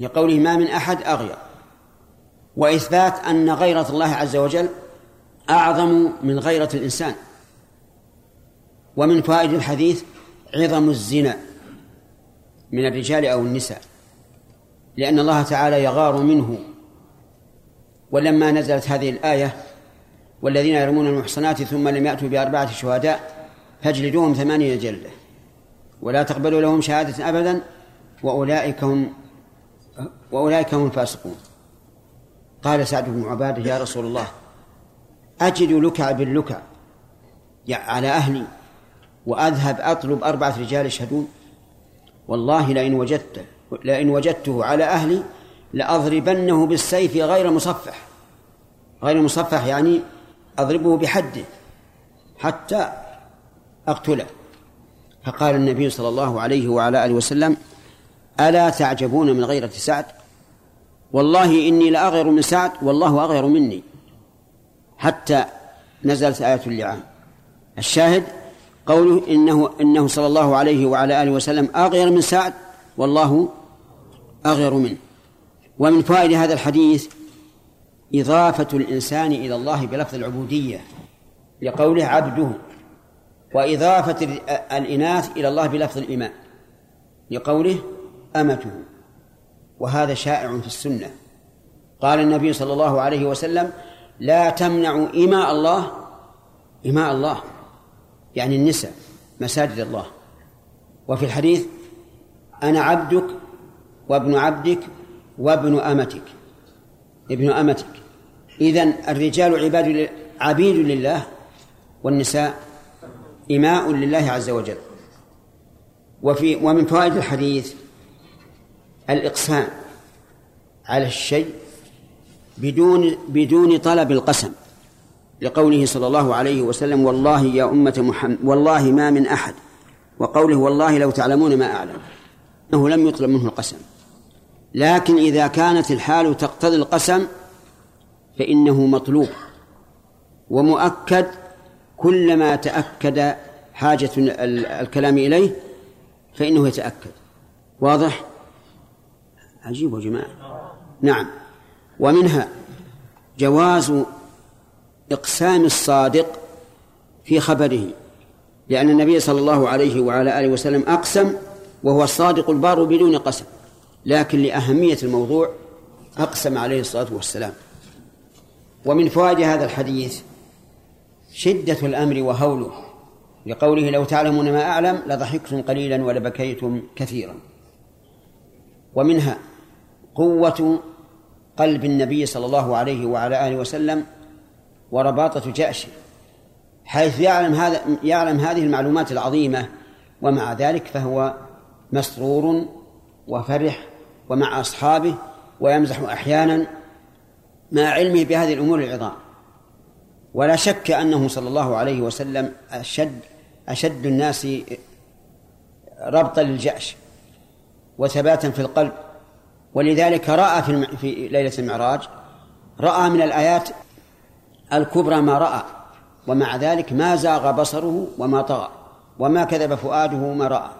لقوله ما من أحد أغير. وإثبات أن غيرة الله عز وجل أعظم من غيرة الإنسان. ومن فوائد الحديث عظم الزنا من الرجال أو النساء لأن الله تعالى يغار منه. ولما نزلت هذه الآية والذين يرمون المحصنات ثم لم يأتوا بأربعة شهداء فاجلدوهم ثمانين جلدة. ولا تقبلوا لهم شهادة أبدا وأولئك هم وأولئك هم الفاسقون. قال سعد بن عبادة يا رسول الله أجد لكع باللكع على أهلي وأذهب أطلب أربعة رجال يشهدون. والله لئن وجدته لئن وجدته على أهلي لأضربنه بالسيف غير مصفح. غير مصفح يعني أضربه بحده حتى أقتله. فقال النبي صلى الله عليه وعلى آله وسلم ألا تعجبون من غيرة سعد؟ والله إني لأغير من سعد والله أغير مني. حتى نزلت آية اللعان. الشاهد قوله إنه إنه صلى الله عليه وعلى آله وسلم أغير من سعد والله أغير منه. ومن فوائد هذا الحديث إضافة الإنسان إلى الله بلفظ العبودية لقوله عبده. وإضافة الإناث إلى الله بلفظ الإيمان لقوله أمته وهذا شائع في السنة. قال النبي صلى الله عليه وسلم لا تمنعوا إماء الله إماء الله يعني النساء مساجد الله. وفي الحديث أنا عبدك وابن عبدك وابن أمتك ابن أمتك. إذن الرجال عباد عبيد لله والنساء إماء لله عز وجل. وفي ومن فوائد الحديث الإقسام على الشيء بدون بدون طلب القسم لقوله صلى الله عليه وسلم والله يا أمة محمد والله ما من أحد. وقوله والله لو تعلمون ما أعلم. أنه لم يطلب منه القسم. لكن إذا كانت الحال تقتضي القسم فإنه مطلوب ومؤكد كلما تأكد حاجة الكلام إليه فإنه يتأكد. واضح؟ عجيب يا جماعة. نعم. ومنها جواز إقسام الصادق في خبره لأن النبي صلى الله عليه وعلى آله وسلم أقسم وهو الصادق البار بدون قسم لكن لأهمية الموضوع أقسم عليه الصلاة والسلام. ومن فوائد هذا الحديث شدة الأمر وهوله لقوله لو تعلمون ما أعلم لضحكتم قليلا ولبكيتم كثيرا. ومنها قوة قلب النبي صلى الله عليه وعلى آله وسلم ورباطة جأشه حيث يعلم هذا يعلم هذه المعلومات العظيمة ومع ذلك فهو مسرور وفرح ومع أصحابه ويمزح أحيانا مع علمه بهذه الأمور العظام. ولا شك أنه صلى الله عليه وسلم أشد أشد الناس ربطا للجأش وثباتا في القلب. ولذلك رأى في, في ليلة المعراج رأى من الآيات الكبرى ما رأى ومع ذلك ما زاغ بصره وما طغى وما كذب فؤاده ما رأى.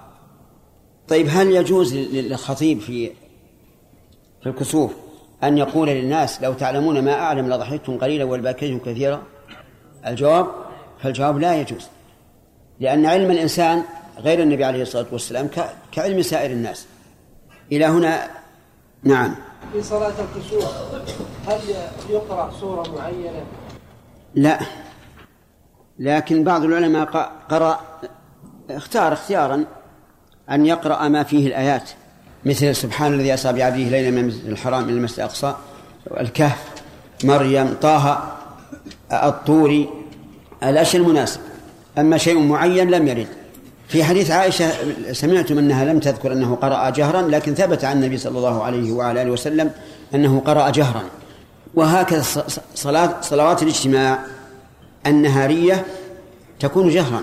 طيب هل يجوز للخطيب في في الكسوف أن يقول للناس لو تعلمون ما أعلم لضحكتم قليلا والباكيتم كثيرا؟ الجواب فالجواب لا يجوز لأن علم الإنسان غير النبي عليه الصلاة والسلام كعلم سائر الناس. إلى هنا نعم. في صلاة الكسوف هل يقرأ سورة معينة؟ لا. لكن بعض العلماء قرأ اختار اختيارا أن يقرأ ما فيه الآيات مثل سبحان الذي أسرى بعبده ليلا من المسجد الحرام إلى المسجد الأقصى الكهف مريم طه الطوري الأشياء المناسب. أما شيء معين لم يرد. في حديث عائشة سمعتم أنها لم تذكر أنه قرأ جهرا لكن ثبت عن النبي صلى الله عليه وعلى آله وسلم أنه قرأ جهرا. وهكذا صلاة صلوات الاجتماع النهارية تكون جهرا.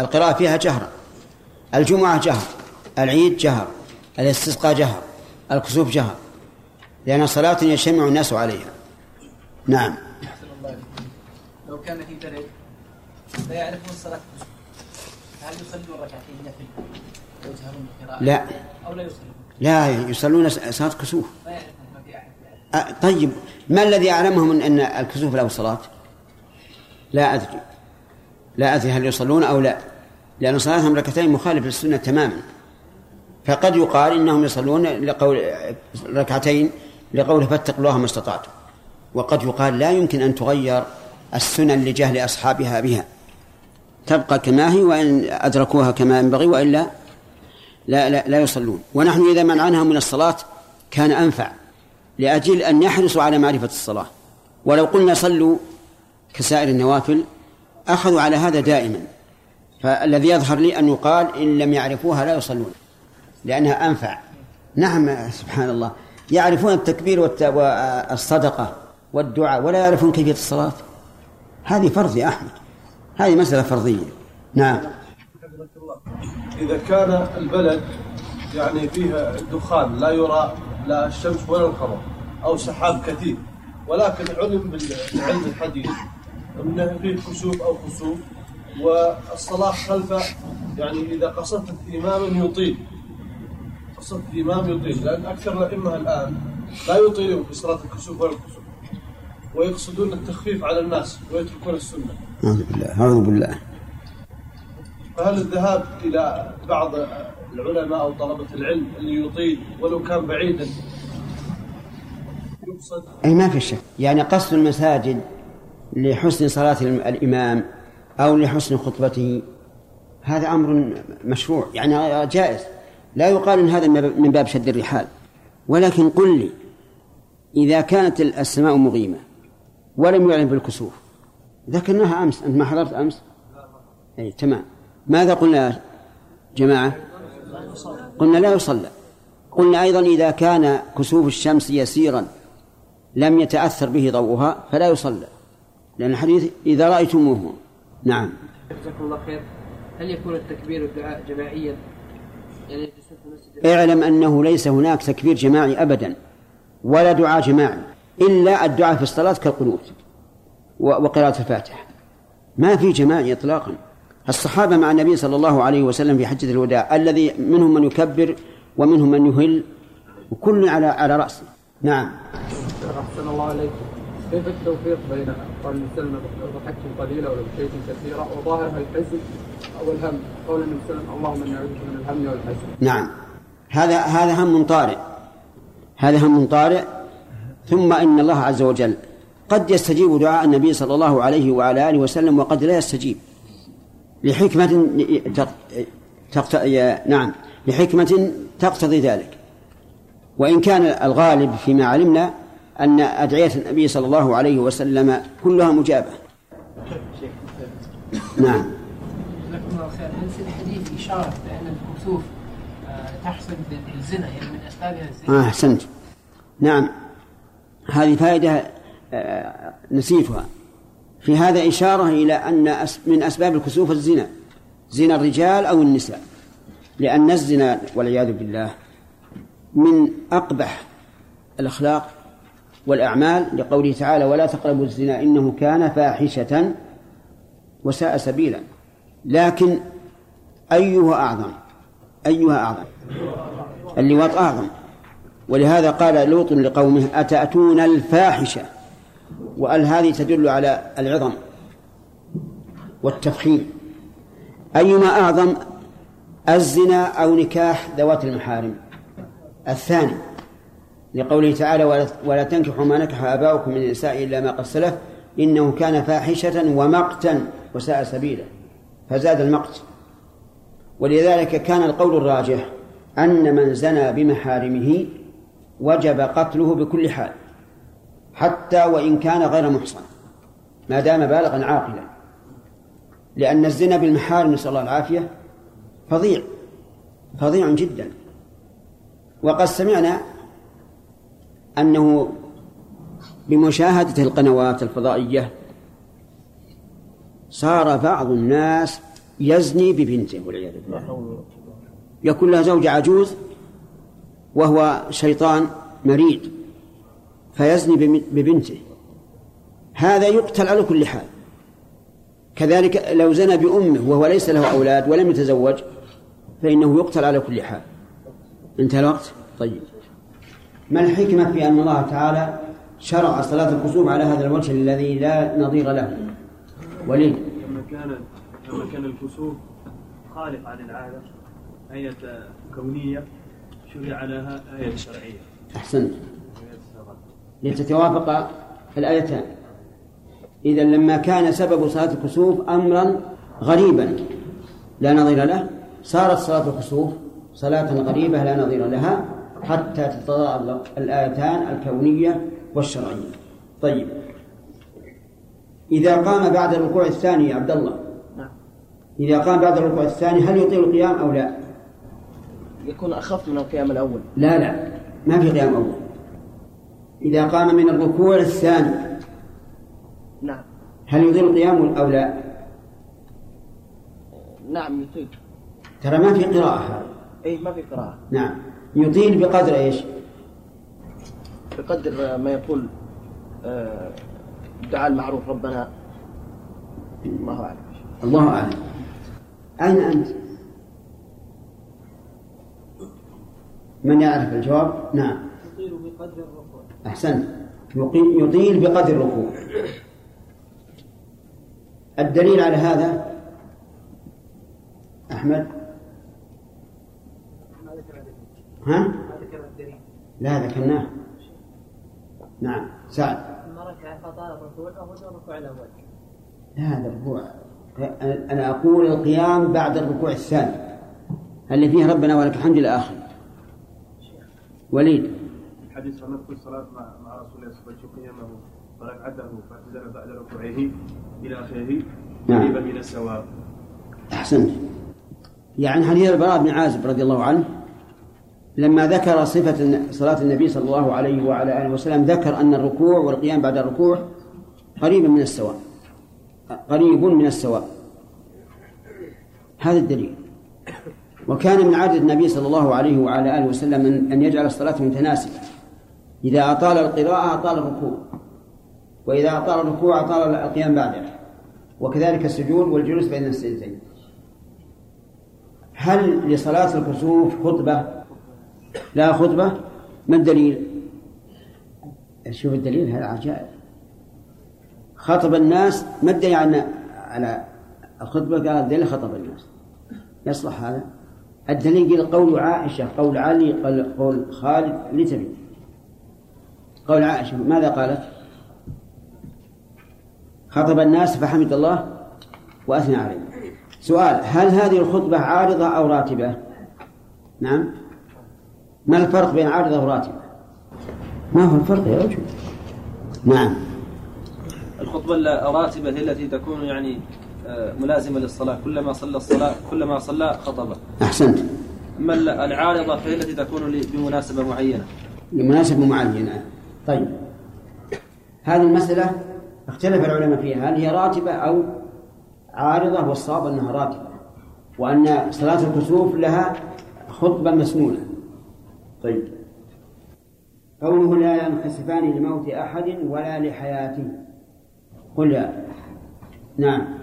القراءة فيها جهرا. الجمعة جهر. العيد جهر. الاستسقاء جهر. الكسوف جهر. لأن صلاة يجتمع الناس عليها. نعم. لو كان في بلد لا يعرفون الصلاة. هل يصلون ركعتين نفل ويجهرون بالقراءة لا. أو لا يصلون؟ لا يصلون صلاة كسوف. طيب ما الذي أعلمهم من أن الكسوف له صلاة؟ لا أدري. لا أدري هل يصلون أو لا. لأن صلاتهم ركعتين مخالف للسنة تماما. فقد يقال إنهم يصلون لقول ركعتين لقوله فاتقوا الله ما استطعتم. وقد يقال لا يمكن أن تغير السنن لجهل أصحابها بها. تبقى كما هي وإن أدركوها كما ينبغي وإلا لا لا, لا يصلون. ونحن إذا منعناهم من الصلاة كان أنفع لأجل أن يحرصوا على معرفة الصلاة. ولو قلنا صلوا كسائر النوافل أخذوا على هذا دائما. فالذي يظهر لي أن يقال إن لم يعرفوها لا يصلون لأنها أنفع. نعم سبحان الله. يعرفون التكبير والصدقة والدعاء ولا يعرفون كيفية الصلاة. هذه فرض يا أحمد. هذه مسألة فرضية. نعم. إذا كان البلد يعني فيها دخان لا يرى لا الشمس ولا القمر أو سحاب كثير ولكن علم بالعلم الحديث أنه فيه كسوف أو خسوف والصلاة خلفه يعني إذا قصدت إماما يطيل. قصدت إمام يطيل لأن أكثر الأئمة الآن لا يطيلون في صلاة الكسوف ولا الكسوف ويقصدون التخفيف على الناس ويتركون السنة. أعوذ بالله أعوذ بالله. فهل الذهاب إلى بعض العلماء أو طلبة العلم اللي يطيل ولو كان بعيدا يقصد؟ أي ما في شك. يعني قصد المساجد لحسن صلاة الإمام أو لحسن خطبته هذا أمر مشروع يعني جائز. لا يقال إن هذا من باب شد الرحال. ولكن قل لي إذا كانت السماء مغيمة ولم يعلن بالكسوف ذكرناها أمس أنت ما حضرت أمس؟ أي تمام. ماذا قلنا يا جماعة؟ قلنا لا يصلى. قلنا أيضا إذا كان كسوف الشمس يسيرا لم يتأثر به ضوءها فلا يصلى لأن الحديث إذا رأيتموه. نعم. جزاكم الله خير. هل يكون التكبير والدعاء جماعيا؟ يعني اعلم أنه ليس هناك تكبير جماعي أبدا ولا دعاء جماعي إلا الدعاء في الصلاة كالقنوت. وقراءة الفاتحة. ما في جماعي إطلاقا. الصحابة مع النبي صلى الله عليه وسلم في حجة الوداع الذي منهم من يكبر ومنهم من يهل وكل على على رأسه نعم. أحسن الله عليك. كيف التوفيق بين قول السلم ضحكت قليلا ولو شيء كثيرا وظاهرها الحزن أو الهم قول النبي صلى الله عليه وسلم اللهم إني أعوذ بك من الهم والحزن. نعم. هذا هذا هم طارئ. هذا هم طارئ. ثم إن الله عز وجل قد يستجيب دعاء النبي صلى الله عليه وعلى آله وسلم وقد لا يستجيب. لحكمة تق... تقت... نعم. لحكمة تقتضي ذلك. وإن كان الغالب فيما علمنا أن أدعية النبي صلى الله عليه وسلم كلها مجابة. نعم. جزاكم الله خير. هل في الحديث إشارة بأن الكسوف آه، تحصل بالزنا يعني من أسبابها الزنا؟ أحسنت. نعم. هذه فائدة نسيتها في هذا إشارة إلى أن من أسباب الكسوف الزنا زنا الرجال أو النساء. لأن الزنا والعياذ بالله من أقبح الأخلاق والأعمال لقوله تعالى ولا تقربوا الزنا إنه كان فاحشة وساء سبيلا. لكن أيها أعظم أيها أعظم اللواط أعظم. ولهذا قال لوط لقومه أتأتون الفاحشة؟ وأل هذه تدل على العظم والتفخيم. أيما أعظم الزنا أو نكاح ذوات المحارم. الثاني لقوله تعالى ولا- تنكحوا ما نكح آباؤكم من النساء إلا ما قد سلف إنه كان فاحشة ومقتا وساء سبيلا. فزاد المقت. ولذلك كان القول الراجح أن من زنى بمحارمه وجب قتله بكل حال. حتى وإن كان غير محصن. ما دام بالغا عاقلا. لأن الزنا بالمحارم نسأل الله العافية فظيع فظيع جدا. وقد سمعنا أنه بمشاهدة القنوات الفضائية صار بعض الناس يزني ببنته والعياذ بالله. يكون لها زوجة عجوز وهو شيطان مريض. فيزني ببنته. هذا يقتل على كل حال. كذلك لو زنى بأمه وهو ليس له أولاد ولم يتزوج فإنه يقتل على كل حال. انتهى الوقت؟ طيب. ما الحكمة في أن الله تعالى شرع صلاة الكسوف على هذا الوجه الذي لا نظير له؟ وليد. لما كان لما كان الكسوف خارق عن العادة آية كونية شرع لها آية شرعية. أحسنت. لتتوافق الآيتان. إذا لما كان سبب صلاة الكسوف أمرا غريبا لا نظير له صارت صلاة الكسوف صلاة غريبة لا نظير لها حتى تتضاد الآيتان الكونية والشرعية. طيب. إذا قام بعد الركوع الثاني يا عبد الله نعم. إذا قام بعد الركوع الثاني هل يطيل القيام أو لا؟ يكون أخف من القيام الأول. لا لا. ما في قيام أول. إذا قام من الركوع الثاني. نعم. هل يطيل القيام أو لا؟ نعم يطيل. ترى ما في قراءة هذا أي ما في قراءة. نعم. يطيل بقدر إيش؟ بقدر ما يقول آه، الدعاء المعروف ربنا. الله أعلم. الله أعلم. أين أنت؟ من يعرف الجواب؟ نعم. يطيل بقدر يقي- يطيل بقدر الركوع. الدليل على هذا ما الدليل ها؟ ما لا ذكرناه. نعم. سعد. ثم ركع فطال الركوع الركوع الأول لا هذا الركوع. أنا- أقول القيام بعد الركوع الثاني. اللي فيه ربنا ولك الحمد إلى آخر وليد. حديث في الصلاة مع مع رسول الله صلى الله عليه وسلم قيامه فركعته فاعتدل بعد ركوعه إلى آخره نعم. قريبا من السواء أحسنت. يعني حديث البراء بن عازب رضي الله عنه لما ذكر صفة صلاة النبي صلى الله عليه وعلى آله وسلم ذكر أن الركوع والقيام بعد الركوع قريبا من السواء قريب من السواء هذا الدليل. وكان من عادة النبي صلى الله عليه وعلى آله وسلم أن يجعل الصلاة متناسبة. إذا أطال القراءة أطال الركوع. وإذا أطال الركوع أطال القيام بعده. وكذلك السجود والجلوس بين السجدتين. هل لصلاة الكسوف خطبة؟ لا خطبة. ما الدليل؟ شوف الدليل هذا عجائب. خطب الناس ما الدليل على على الخطبة؟ قال الدليل خطب الناس. يصلح هذا. الدليل قول عائشة قول علي قول خالد لتبي قول عائشة ماذا قالت؟ خطب الناس فحمد الله وأثنى عليه سؤال هل هذه الخطبة عارضة أو راتبة؟ نعم ما الفرق بين عارضة وراتبة؟ ما هو الفرق يا رجل؟ نعم الخطبة الراتبة هي التي تكون يعني آه، ملازمة للصلاة كلما صلى الصلاة كلما صلى خطبة أحسنت أما العارضة فهي التي تكون بمناسبة معينة لمناسبة معينة طيب. هذه المسألة اختلف العلماء فيها. هل هي راتبة أو عارضة؟ والصواب أنها راتبة. وأن صلاة الكسوف لها خطبة مسنونة. طيب. قوله لا ينخسفان لموت أحد ولا لحياته. قل يا نعم.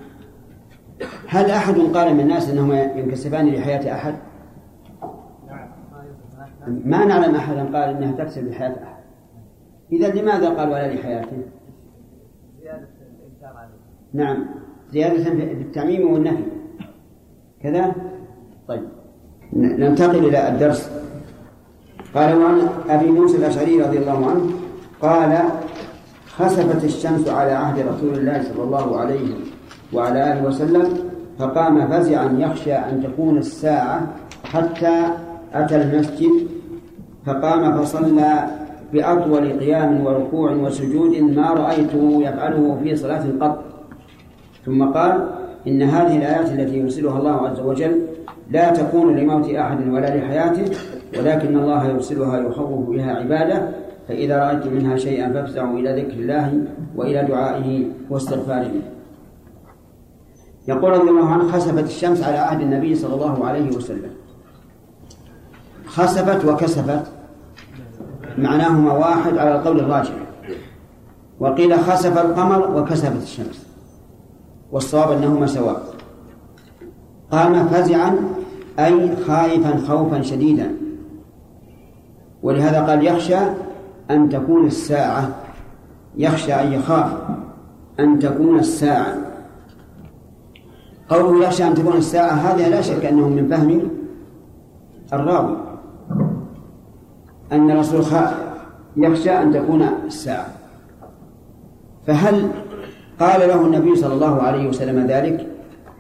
هل أحد قال من الناس أنهما ينكسفان لحياة أحد؟ ما نعلم أحدا قال إنها تكسب لحياة أحد. إذا لماذا قال ولا لحياته؟ زيادة الإنكار عليه نعم زيادة في التعميم والنفي. كذا؟ طيب. ننتقل إلى الدرس. قال وعن أبي موسى الأشعري رضي الله عنه قال خسفت الشمس على عهد رسول الله صلى الله عليه وعلى آله وسلم فقام فزعا يخشى أن تكون الساعة حتى أتى المسجد فقام فصلى بأطول قيام وركوع وسجود ما رأيته يفعله في صلاة قط ثم قال إن هذه الآيات التي يرسلها الله عز وجل لا تكون لموت أحد ولا لحياته ولكن الله يرسلها يخوف بها عباده فإذا رأيتم منها شيئا فافزعوا إلى ذكر الله وإلى دعائه واستغفاره يقول رضي الله عنه خسفت الشمس على عهد النبي صلى الله عليه وسلم. خسفت وكسفت معناهما واحد على القول الراجح. وقيل خسف القمر وكسفت الشمس. والصواب أنهما سواء. قام فزعا أي خائفا خوفا شديدا. ولهذا قال يخشى أن تكون الساعة. يخشى أن يخاف أن تكون الساعة. قوله يخشى أن تكون الساعة هذا لا شك أنه من فهم الراوي. أن الرسول يخشى أن تكون الساعة. فهل قال له النبي صلى الله عليه وسلم ذلك؟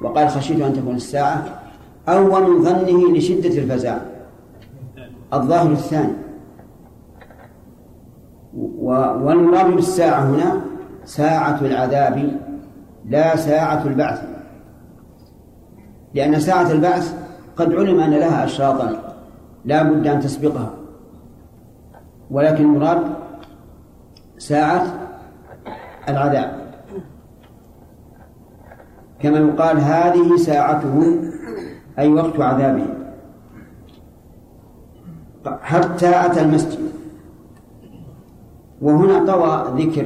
وقال خشيت أن تكون الساعة. أو من ظنه لشدة الفزع الظاهر الثاني. والمراد بالساعة هنا ساعة العذاب لا ساعة البعث. لأن ساعة البعث قد علم أن لها أشراطا. لا بد أن تسبقها. ولكن المراد ساعة العذاب كما يقال هذه ساعته أي وقت عذابه. حتى أتى المسجد. وهنا طوى ذكر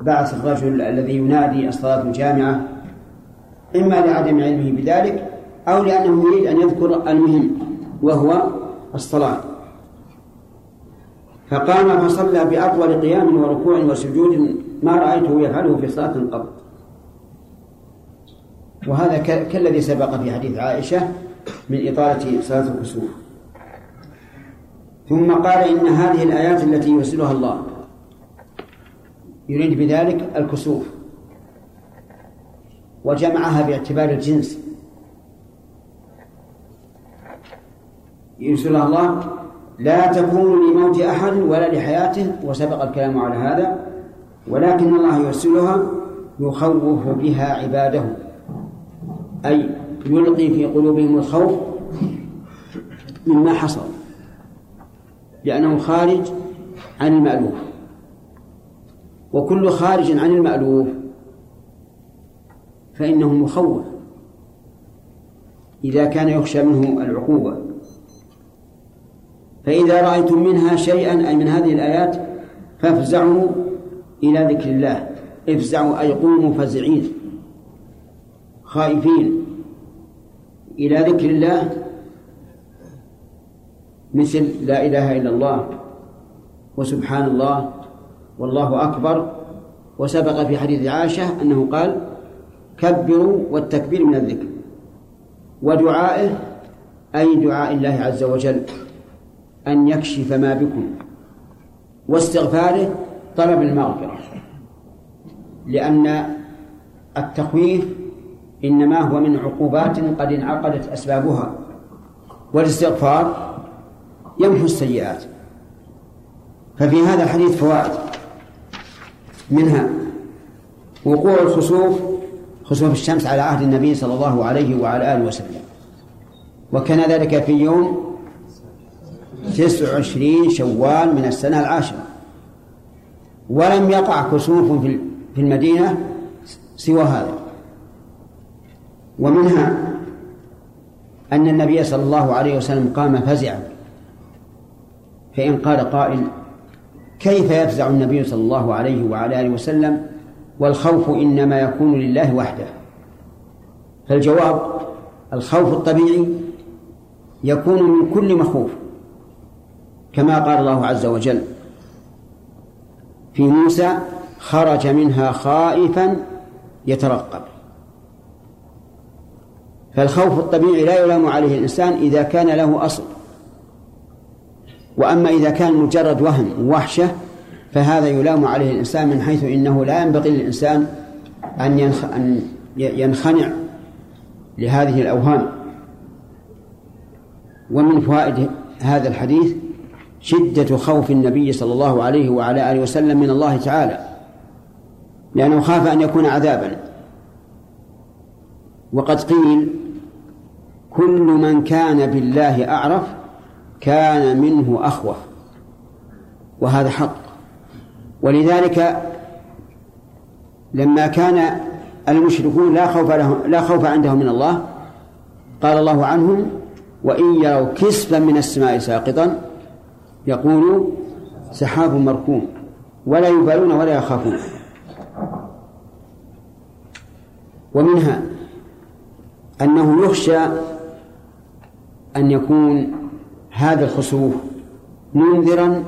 بعث الرجل الذي ينادي الصلاة الجامعة إما لعدم علمه بذلك أو لأنه يريد أن يذكر المهم وهو الصلاة. فقام فصلى بأطول قيام وركوع وسجود ما رأيته يفعله في صلاة قط. وهذا كالذي سبق في حديث عائشة من إطالة صلاة الكسوف. ثم قال إن هذه الآيات التي يرسلها الله يريد بذلك الكسوف. وجمعها باعتبار الجنس. يرسلها الله لا تكون لموت أحد ولا لحياته وسبق الكلام على هذا. ولكن الله يرسلها يخوف بها عباده. أي يلقي في قلوبهم الخوف مما حصل لأنه خارج عن المألوف. وكل خارج عن المألوف فإنه مخوف إذا كان يخشى منه العقوبة. فإذا رأيتم منها شيئا أي من هذه الآيات فافزعوا إلى ذكر الله. افزعوا أي قوموا فزعين خائفين إلى ذكر الله. مثل لا إله إلا الله وسبحان الله والله أكبر. وسبق في حديث عائشة أنه قال كبروا والتكبير من الذكر. ودعائه أي دعاء الله عز وجل. أن يكشف ما بكم. واستغفاره طلب المغفرة. لأن التخويف إنما هو من عقوبات قد انعقدت أسبابها. والاستغفار يمحو السيئات. ففي هذا الحديث فوائد. منها وقوع الخسوف خسوف الشمس على عهد النبي صلى الله عليه وعلى آله وسلم. وكان ذلك في يوم تسع وعشرين شوال من السنة العاشرة. ولم يقع كسوف في المدينة سوى هذا. ومنها أن النبي صلى الله عليه وسلم قام فزعا. فإن قال قائل كيف يفزع النبي صلى الله عليه وعلى آله وسلم؟ والخوف إنما يكون لله وحده. فالجواب الخوف الطبيعي يكون من كل مخوف. كما قال الله عز وجل في موسى خرج منها خائفا يترقب. فالخوف الطبيعي لا يلام عليه الإنسان إذا كان له أصل. وأما إذا كان مجرد وهم ووحشة فهذا يلام عليه الإنسان من حيث إنه لا ينبغي للإنسان أن أن ينخنع لهذه الأوهام. ومن فوائد هذا الحديث شدة خوف النبي صلى الله عليه وعلى آله وسلم من الله تعالى لأنه خاف أن يكون عذابا. وقد قيل كل من كان بالله أعرف كان منه أخوف وهذا حق. ولذلك لما كان المشركون لا خوف لهم لا خوف عندهم من الله قال الله عنهم وإن يروا كسفا من السماء ساقطا يقولوا سحاب مركوم ولا يبالون ولا يخافون. ومنها أنه يخشى أن يكون هذا الخسوف منذرا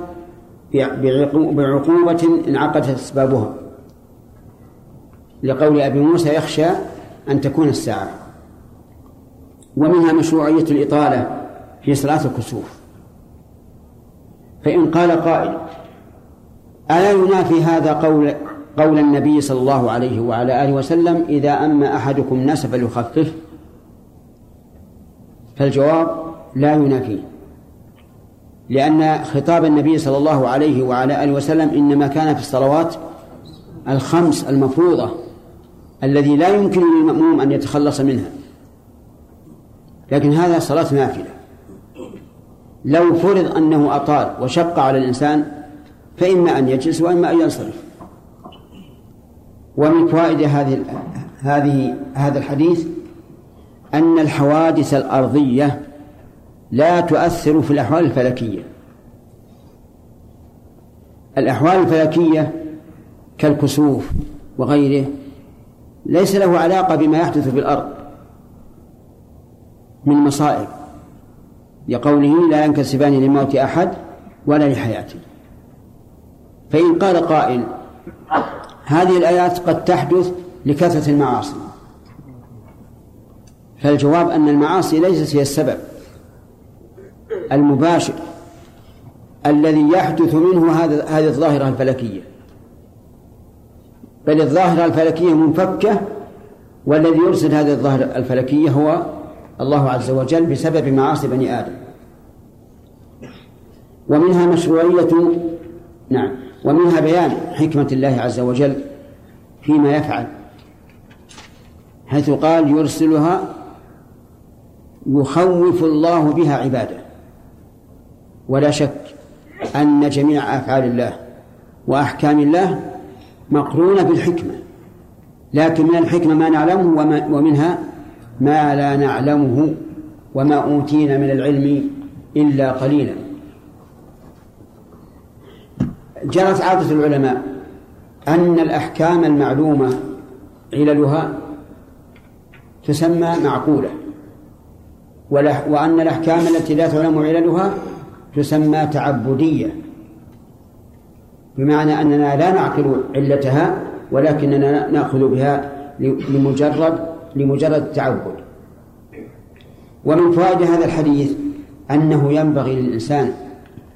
بعقوبة انعقدت أسبابها. لقول أبي موسى يخشى أن تكون الساعة. ومنها مشروعية الإطالة في صلاة الكسوف. فإن قال قائل ألا ينافي هذا قول قول النبي صلى الله عليه وعلى آله وسلم إذا أما أحدكم الناس فليخفف فالجواب لا ينافيه لأن خطاب النبي صلى الله عليه وعلى آله وسلم إنما كان في الصلوات الخمس المفروضة الذي لا يمكن للمأموم أن يتخلص منها لكن هذا صلاة نافلة. لو فرض أنه أطال وشق على الإنسان فإما أن يجلس وإما أن ينصرف. ومن فوائد هذه هذه هذا الحديث أن الحوادث الأرضية لا تؤثر في الأحوال الفلكية. الأحوال الفلكية كالكسوف وغيره ليس له علاقة بما يحدث في الأرض من مصائب. لقوله لا ينكسبان لموت أحد ولا لحياته فإن قال قائل هذه الآيات قد تحدث لكثرة المعاصي. فالجواب أن المعاصي ليست هي السبب المباشر الذي يحدث منه هذا هذه الظاهرة الفلكية. بل الظاهرة الفلكية منفكة والذي يرسل هذه الظاهرة الفلكية هو الله عز وجل بسبب معاصي بني آدم. ومنها مشروعية نعم. ومنها بيان حكمة الله عز وجل فيما يفعل. حيث قال يرسلها يخوف الله بها عباده. ولا شك أن جميع أفعال الله وأحكام الله مقرونة بالحكمة. لكن من الحكمة ما نعلمه ومنها ما لا نعلمه وما أوتينا من العلم إلا قليلا. جرت عادة العلماء أن الأحكام المعلومة عللها تسمى معقولة وأن الأحكام التي لا تعلم عللها تسمى تعبدية. بمعنى أننا لا نعقل علتها ولكننا نأخذ بها لمجرد لمجرد التعبد ومن فوائد هذا الحديث أنه ينبغي للإنسان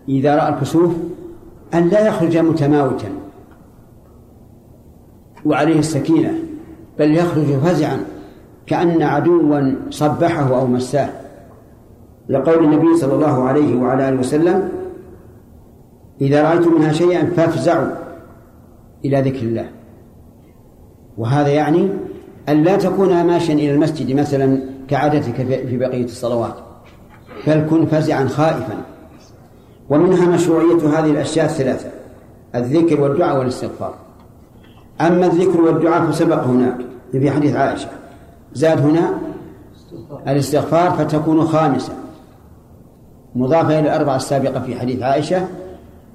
إذا رأى الكسوف أن لا يخرج متماوتا وعليه السكينة بل يخرج فزعا كأن عدوا صبحه أو مساه. لقول النبي صلى الله عليه وعلى آله وسلم إذا رأيتم منها شيئا فافزعوا إلى ذكر الله. وهذا يعني أن لا تكون ماشيا إلى المسجد مثلا كعادتك في بقية الصلوات بل كن فزعا خائفا. ومنها مشروعية هذه الأشياء الثلاثة الذكر والدعاء والاستغفار. أما الذكر والدعاء فسبق هناك في حديث عائشة. زاد هنا الاستغفار فتكون خامسة مضافة إلى الأربعة السابقة في حديث عائشة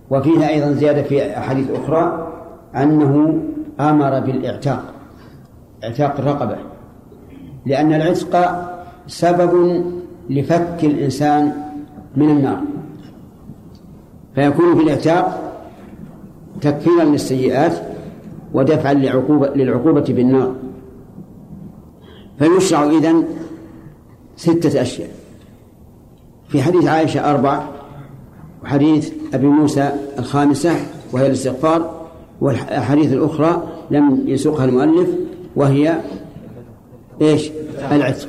وفيها أيضا زيادة في أحاديث أخرى أنه أمر بالإعتاق. اعتاق الرقبة لأن العتق سبب لفك الإنسان من النار. فيكون في الاعتاق تكفيرا للسيئات ودفعا للعقوبة, للعقوبة بالنار فيشرع إذن ستة أشياء. في حديث عائشة أربع وحديث أبي موسى الخامسة وهي الاستغفار والأحاديث الأخرى لم يسوقها المؤلف وهي إيش؟ العتق.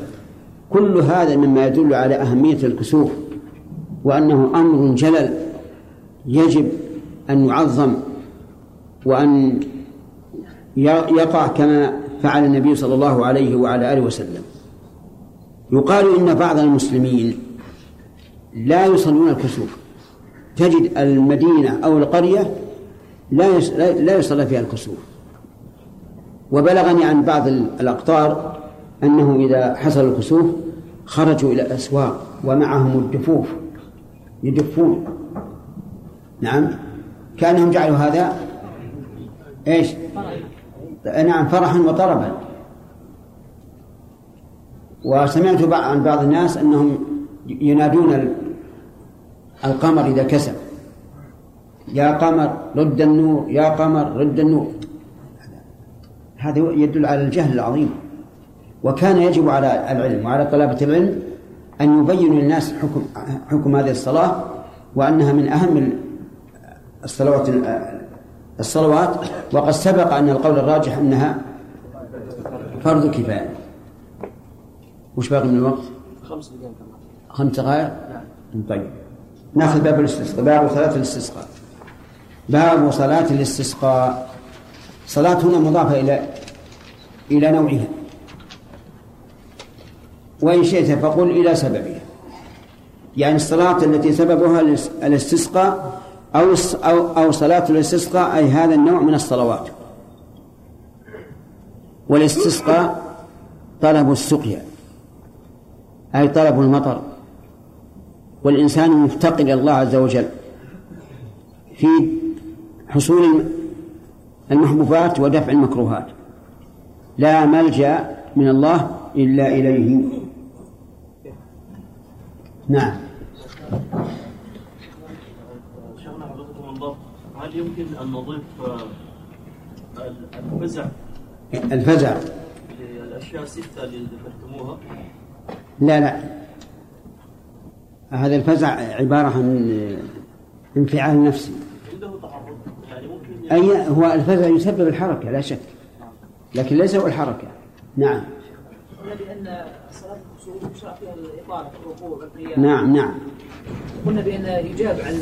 كل هذا مما يدل على أهمية الكسوف وأنه أمر جلل يجب أن يعظم وأن يقع كما فعل النبي صلى الله عليه وعلى آله وسلم. يقال إن بعض المسلمين لا يصلون الكسوف. تجد المدينة أو القرية لا لا يصلى فيها الكسوف. وبلغني عن بعض الأقطار أنه إذا حصل الكسوف خرجوا إلى الأسواق ومعهم الدفوف. يدفون. نعم. كأنهم جعلوا هذا إيش؟ نعم فرحا وطربا. وسمعت عن بعض الناس أنهم ينادون القمر إذا كسب. يا قمر رد النور يا قمر رد النور. هذا يدل على الجهل العظيم. وكان يجب على العلم وعلى طلبة العلم أن يبينوا للناس حكم حكم هذه الصلاة وأنها من أهم الصلوات الصلوات. وقد سبق أن القول الراجح أنها فرض كفاية. وش باقي من الوقت؟ خمس دقائق. خمس دقائق؟ طيب. ناخذ باب الاستسقاء باب صلاة الاستسقاء. باب صلاة الاستسقاء. صلاة هنا مضافة إلى إلى نوعها. وإن شئت فقل إلى سببها. يعني الصلاة التي سببها الاستسقاء أو أو أو صلاة الاستسقاء أي هذا النوع من الصلوات. والاستسقاء طلب السقيا. أي طلب المطر. والإنسان مفتقر إلى الله عز وجل في حصول المحبوبات ودفع المكروهات. لا ملجأ من الله إلا إليه. نعم. شيخنا حفظكم الله هل يمكن أن نضيف آه، الفزع؟ الفزع. للأشياء الستة اللي ذكرتموها. لا لا. هذا الفزع عبارة عن انفعال نفسي. أي هو الفزع يسبب الحركة لا شك. لكن ليس هو الحركة. نعم. قلنا بان صلاة الكسوف يشرع فيها الإطالة الركوع والقيام. نعم نعم. قلنا بأن يجاب عن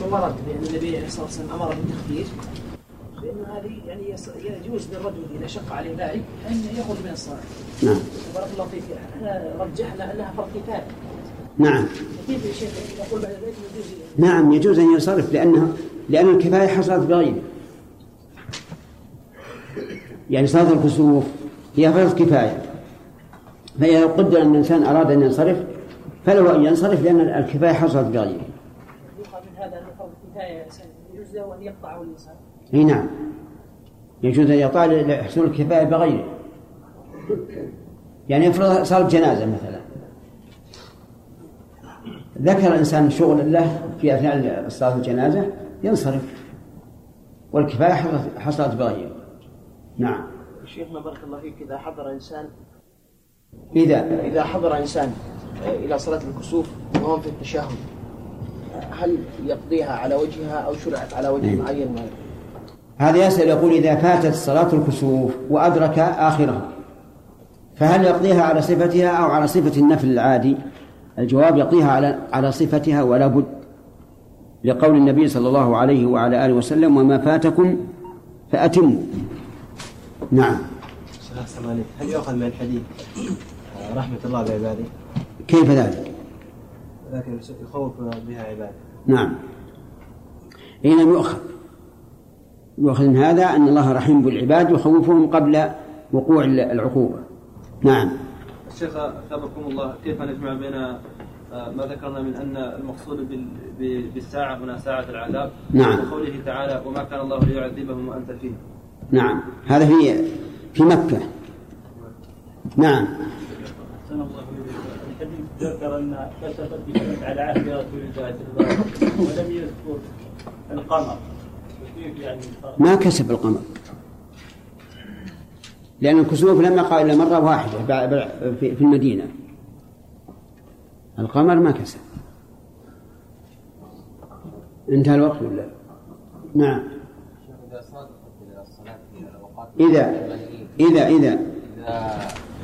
ما ورد بأن النبي عليه الصلاة والسلام أمر بالتخفيف. بأن هذه يعني يجوز للرجل إذا شق عليه ذلك أن يخرج من الصلاة. نعم. بارك الله فيك. إحنا رجحنا أنها فرض كفاية. نعم. نعم يجوز أن ينصرف لأنه لأن الكفاية حصلت بغيره يعني صلاة الكسوف هي فرض كفاية. فإذا قدر أن الإنسان أراد أن ينصرف فله أن ينصرف لأن الكفاية حصلت بغيره من هذا إنسان. يجوز له ان يقطعه الانسان إي نعم. يجوز أن يطال لحصول الكفاية بغيره يعني افرض صارت جنازة مثلا. ذكر الانسان شغل له في أثناء صلاة الجنازة ينصرف. والكفاية حصلت- حصلت بغيره نعم. شيخنا بارك الله فيك إذا حضر إنسان اذا إذا حضر إنسان إلى صلاة الكسوف وهو في التشهد هل يقضيها على وجهها أو شرعت على وجه نعم. معين؟ هذا يسأل يقول إذا فاتت صلاة الكسوف وأدرك آخرها فهل يقضيها على صفتها أو على صفة النفل العادي؟ الجواب يقضيها على على صفتها ولا بد لقول النبي صلى الله عليه وعلى آله وسلم وما فاتكم فأتموا. نعم. هل يؤخذ من الحديث؟ رحمة الله بعباده. كيف ذلك؟ لكن يخوف بها عباده. نعم. حين يؤخذ. يؤخذ من هذا أن الله رحيم بالعباد يخوفهم قبل وقوع العقوبة. نعم. الشيخ أثابكم الله كيف نجمع بين آه، ما ذكرنا من أن المقصود بال- ب- بالساعة هنا ساعة العذاب؟ نعم. وقوله تعالى وما كان الله ليعذبهم وأنت فيه نعم. هذا في في مكة. نعم. الحديث ذكر أن كسبت بكلمة على عهد رسول الله صلى الله عليه وسلم ولم يذكر القمر. كيف يعني ما كسب القمر. لأن الكسوف لم يقع إلا مرة واحدة في المدينة. القمر ما كسب انتهى الوقت ولا؟ نعم. إذا إذا إذا. إذا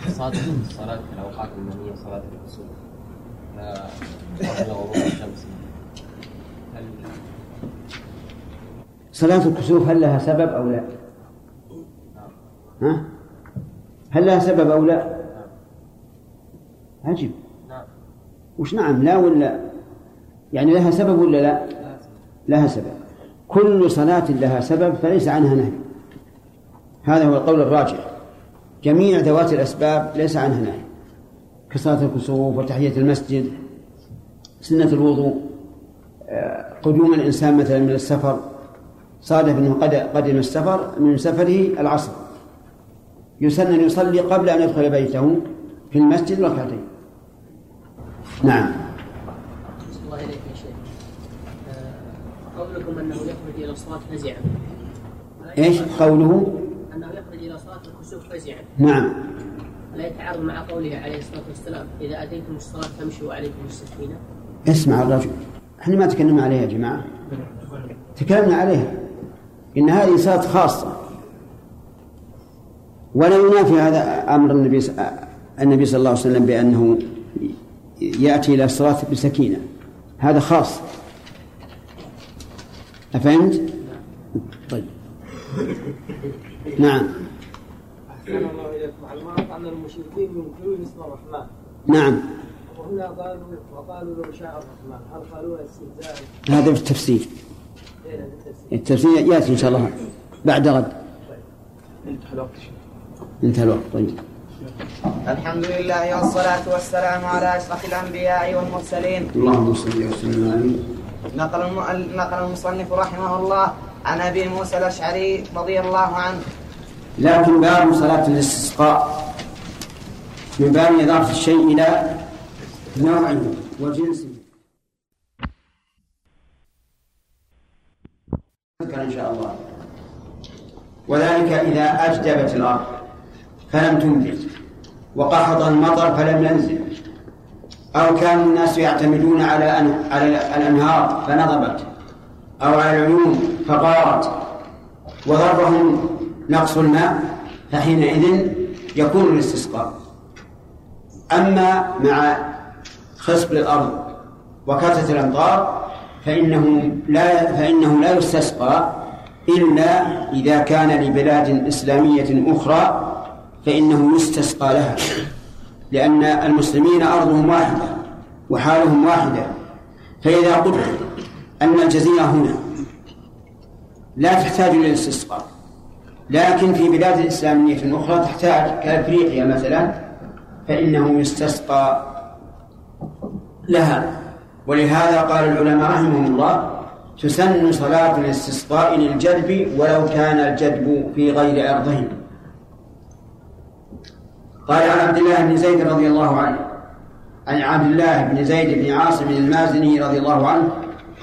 صادفت الصلاة في الأوقات المنهية صلاة الكسوف قبل غروب الشمس هل صلاة الكسوف هل لها سبب أو لا؟ ها؟ هل لها سبب أو لا؟ عجب نعم. وش نعم لا ولا؟ يعني لها سبب ولا لا؟ لها سبب. كل صلاة لها سبب فليس عنها نهي. هذا هو القول الراجح. جميع ذوات الأسباب ليس عنها نهي. كصلاة الكسوف وتحية المسجد سنة الوضوء آه، قدوم الإنسان مثلا من السفر. صادف أنه قد قدم السفر من سفره العصر. يسن أن يصلي قبل أن يدخل بيته في المسجد ركعتين. نعم. الله إليك يا شيخ. آه، قول قولكم أنه يخرج إلى الصلاة فزعا. إيش قوله؟ أنه يخرج إلى صلاة الكسوف فزعا. نعم. لا يتعارض مع قوله عليه الصلاة والسلام إذا أتيتم الصلاة فامشوا عليكم السكينة. اسمع الرجل. إحنا ما تكلمنا عليها يا جماعة. تكلمنا عليها. إن هذه صلاة خاصة. ولا ينافي هذا أمر النبي النبي صلى الله عليه وسلم بأنه يأتي إلى الصلاة بسكينة. هذا خاص. أفهمت؟ طيب. نعم. أحسن الله إليكم. معلومات أن المشركين ينكرون اسم الرحمن. نعم. وهنا قالوا وقالوا لو شاء الرحمن. هل قالوها استهزاء؟ هذا في التفسير. إيه التفسير. التفسير يأتي إن شاء الله بعد غد انتهى الوقت انتهى الوقت طيب. الحمد لله والصلاة والسلام على أشرف الأنبياء والمرسلين. اللهم صل وسلم عليه نقل نقل المصنف رحمه الله عن أبي موسى الأشعري رضي الله عنه. لكن باب صلاة الاستسقاء من باب إضافة الشيء إلى نوعه وجنسه ذكر إن شاء الله. وذلك إذا أجدبت الأرض. فلم تنبت وقحط المطر فلم ينزل. أو كان الناس يعتمدون على على الأنهار فنضبت. أو على العيون فغارت وضرهم نقص الماء فحينئذ يكون الاستسقاء. أما مع خصب الأرض وكثرة الأمطار فإنه لا فإنه لا يستسقى إلا إذا كان لبلاد إسلامية أخرى فإنه يستسقى لها. لأن المسلمين أرضهم واحدة وحالهم واحدة. فإذا قلت أن الجزيرة هنا لا تحتاج إلى الاستسقاء لكن في بلاد إسلامية أخرى تحتاج كأفريقيا مثلا فإنه يستسقى لها. ولهذا قال العلماء رحمهم الله تسن صلاة الاستسقاء للجدب ولو كان الجدب في غير أرضهم. قال عن عبد الله بن زيد رضي الله عنه. عن عبد الله بن زيد بن عاصم المازني رضي الله عنه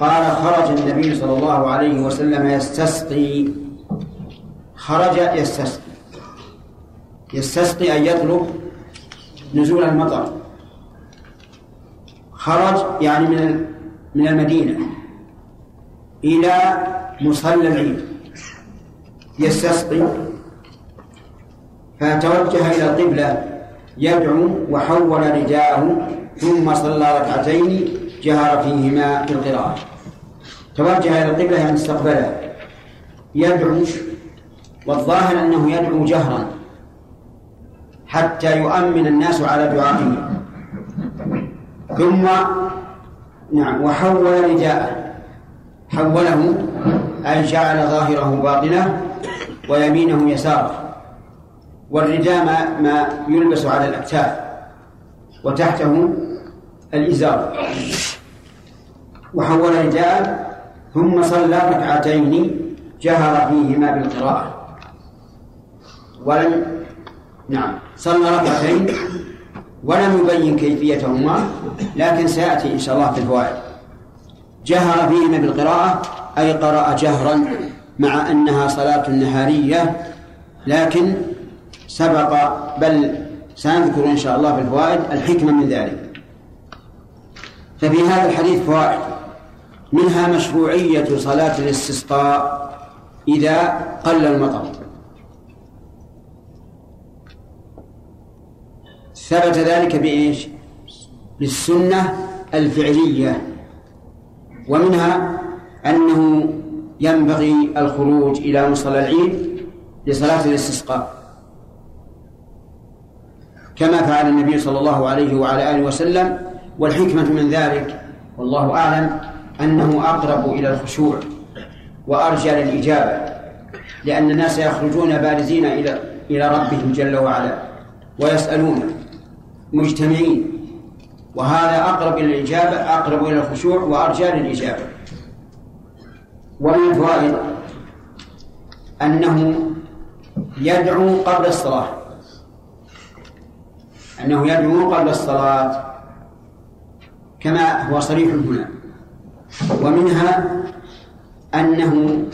قال خرج النبي صلى الله عليه وسلم يستسقي. خرج يستسقي. يستسقي أن يطلب نزول المطر. خرج يعني من من المدينة إلى مصلى العيد. يستسقي فتوجه إلى القبلة يدعو وحول رداءه ثم صلى ركعتين جهر فيهما بالقراءة توجه إلى القبلة يعني استقبلها يدعو والظاهر أنه يدعو جهرا حتى يؤمن الناس على دعائه. ثم نعم وحول رداءه حوله أي جعل ظاهره باطنه ويمينه يساره. والرداء ما, ما يلبس على الأكتاف وتحته الإزار. وحول رداءه ثم صلى ركعتين جهر فيهما بالقراءة. ولم نعم صلى ركعتين ولم يبين كيفيتهما لكن سيأتي إن شاء الله في الفوائد. جهر فيهما بالقراءة أي قرأ جهرا مع أنها صلاة نهارية لكن سبق بل سنذكر إن شاء الله في الفوائد الحكمة من ذلك. ففي هذا الحديث فوائد. منها مشروعية صلاة الاستسقاء إذا قل المطر. ثبت ذلك بإيش؟ بالسنة الفعلية. ومنها أنه ينبغي الخروج إلى مصلى العيد لصلاة الاستسقاء. كما فعل النبي صلى الله عليه وعلى آله وسلم والحكمة من ذلك والله أعلم أنه أقرب إلى الخشوع وأرجى للإجابة لأن الناس يخرجون بارزين إلى إلى ربهم جل وعلا ويسألونه مجتمعين وهذا أقرب إلى الإجابة أقرب إلى الخشوع وأرجى للإجابة. ومن الفوائد أنه يدعو قبل الصلاة. أنه يدعو قبل الصلاة كما هو صريح هنا. ومنها أنه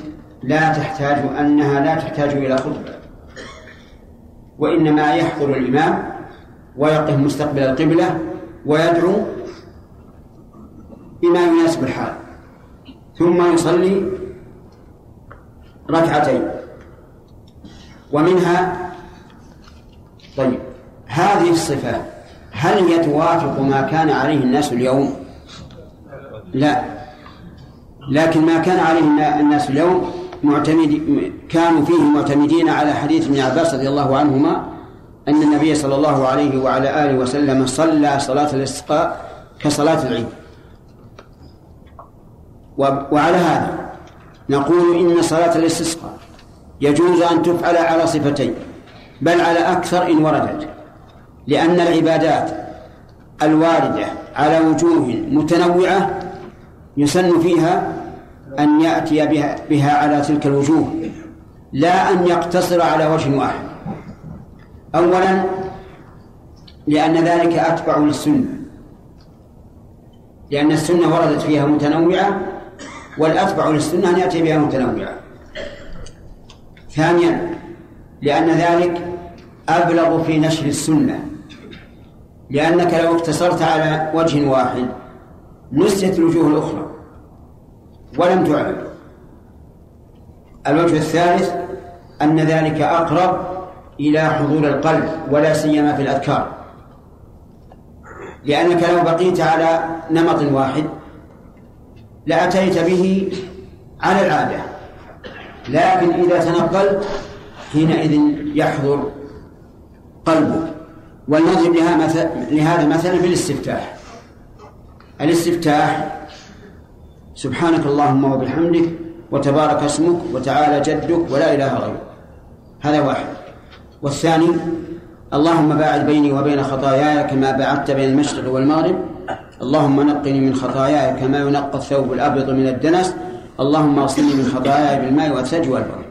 لا تحتاج أنها لا تحتاج إلى خطبة وإنما يحضر الإمام ويقف مستقبل القبلة ويدعو بما يناسب الحال ثم يصلي ركعتين. ومنها طيب. هذه الصفة هل هي توافق ما كان عليه الناس اليوم؟ لا. لكن ما كان عليه الناس اليوم معتمد كانوا فيه معتمدين على حديث ابن عباس رضي الله عنهما أن النبي صلى الله عليه وعلى آله وسلم صلى صلاة الاستسقاء كصلاة العيد. وعلى هذا نقول إن صلاة الاستسقاء يجوز أن تفعل على صفتين بل على أكثر إن وردت. لأن العبادات الواردة على وجوه متنوعة يسن فيها أن يأتي بها, بها على تلك الوجوه لا أن يقتصر على وجه واحد. أولا لأن ذلك أتبع للسنة. لأن السنة وردت فيها متنوعة والأتبع للسنة أن يأتي بها متنوعة. ثانيا لأن ذلك أبلغ في نشر السنة. لأنك لو اقتصرت على وجه واحد نسيت الوجوه الأخرى ولم تعلم الوجه الثالث أن ذلك أقرب إلى حضور القلب ولا سيما في الأذكار. لأنك لو بقيت على نمط واحد لأتيت به على العادة. لكن إذا تنقلت حينئذ يحضر قلبك. ولنضرب لها مثل لهذا مثلا بالاستفتاح. الاستفتاح سبحانك اللهم وبحمدك وتبارك اسمك وتعالى جدك ولا إله غيرك. هذا واحد. والثاني اللهم باعد بيني وبين خطاياي كما بعدت بين المشرق والمغرب. اللهم نقني من خطاياي كما ينقى الثوب الأبيض من الدنس. اللهم اغسلني من خطاياي بالماء والثلج والبرد.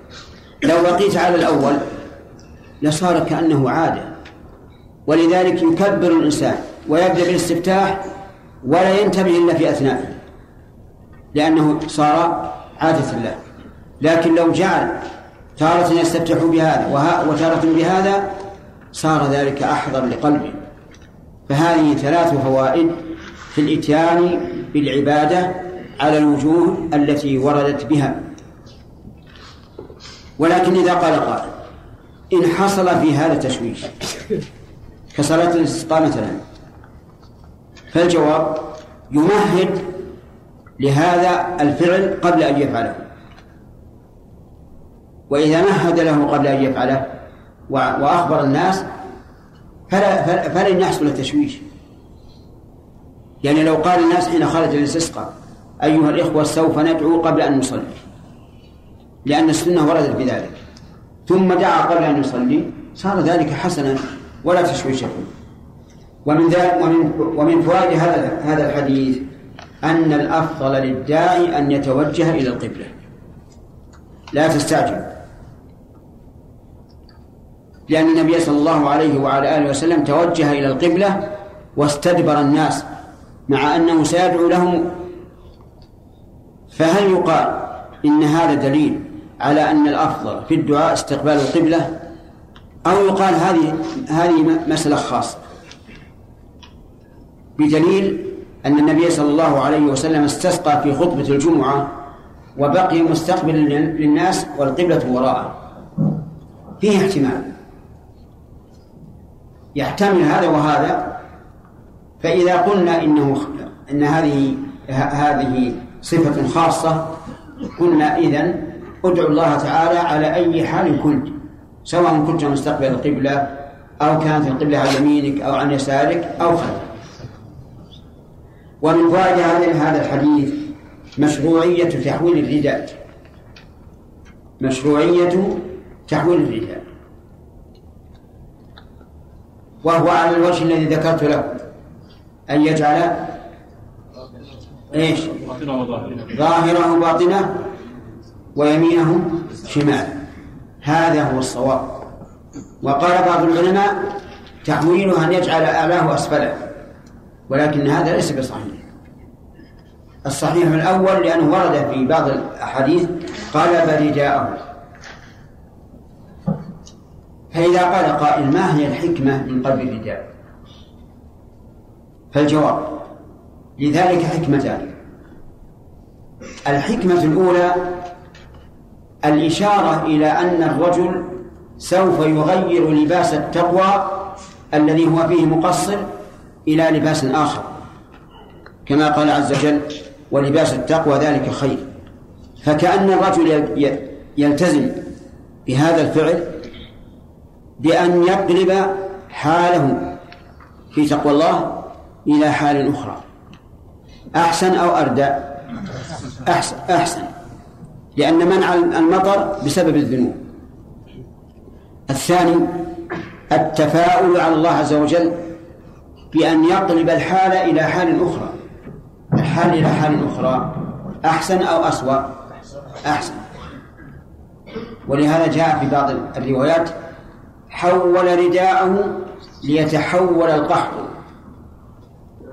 لو بقيت على الأول لصار كأنه عادة. ولذلك يكبر الإنسان ويبدأ بالاستفتاح ولا ينتبه إلا في أثنائه لأنه صار عادة له. لكن لو جعل تارة يستفتح بهذا وتارة بهذا صار ذلك أحضر لقلبه. فهذه ثلاث فوائد في الإتيان بالعبادة على الوجوه التي وردت بها. ولكن إذا قال قائل إن حصل في هذا تشويش كصلاة الاستسقاء مثلا فالجواب يمهد لهذا الفعل قبل أن يفعله. وإذا مهد له قبل أن يفعله وأخبر الناس فلا فلن يحصل التشويش يعني لو قال الناس حين خرج للاستسقاء أيها الإخوة سوف ندعو قبل أن نصلي لأن السنة وردت بذلك. ثم دعا قبل أن يصلي صار ذلك حسنا. ولا تشويش فيه ومن ذلك ومن ومن فوائد هذا هذا الحديث أن الأفضل للداعي أن يتوجه إلى القبلة. لا تستعجل. لأن النبي صلى الله عليه وعلى آله وسلم توجه إلى القبلة واستدبر الناس مع أنه سيدعو لهم. فهل يقال إن هذا دليل على أن الأفضل في الدعاء استقبال القبلة؟ أو يقال هذه هذه مسألة خاصة. بدليل أن النبي صلى الله عليه وسلم استسقى في خطبة الجمعة وبقي مستقبلا للناس والقبلة وراءه. فيه احتمال. يحتمل هذا وهذا فإذا قلنا إنه إن هذه هذه صفة خاصة قلنا إذن ادعو الله تعالى على أي حال كنت. سواء كنت مستقبل القبلة أو كانت القبلة عن يمينك أو عن يسارك أو خلفك ومن فوائد هذا الحديث مشروعية تحويل الرداء. مشروعية تحويل الرداء. وهو على الوجه الذي ذكرت له. أن يجعل إيش؟ ظاهره باطنه ويمينه شمال هذا هو الصواب. وقال بعض العلماء تحويله أن يجعل أعلاه أسفله ولكن هذا ليس بصحيح. الصحيح الأول لأنه ورد في بعض الأحاديث قلب رداءه فإذا قال قائل ما هي الحكمة من قلب الرداء فالجواب لذلك حكمتان. الحكمة الأولى الإشارة إلى أن الرجل سوف يغير لباس التقوى الذي هو فيه مقصر إلى لباس آخر. كما قال عز وجل ولباس التقوى ذلك خير. فكأن الرجل يلتزم بهذا الفعل بأن يقلب حاله في تقوى الله إلى حال أخرى. أحسن أو أردى أحسن أحسن. لأن منع المطر بسبب الذنوب. الثاني التفاؤل على الله عز وجل بأن يقلب الحال إلى حال أخرى. الحال إلى حال أخرى أحسن أو أسوأ؟ أحسن. ولهذا جاء في بعض الروايات حول رداءه ليتحول القحط.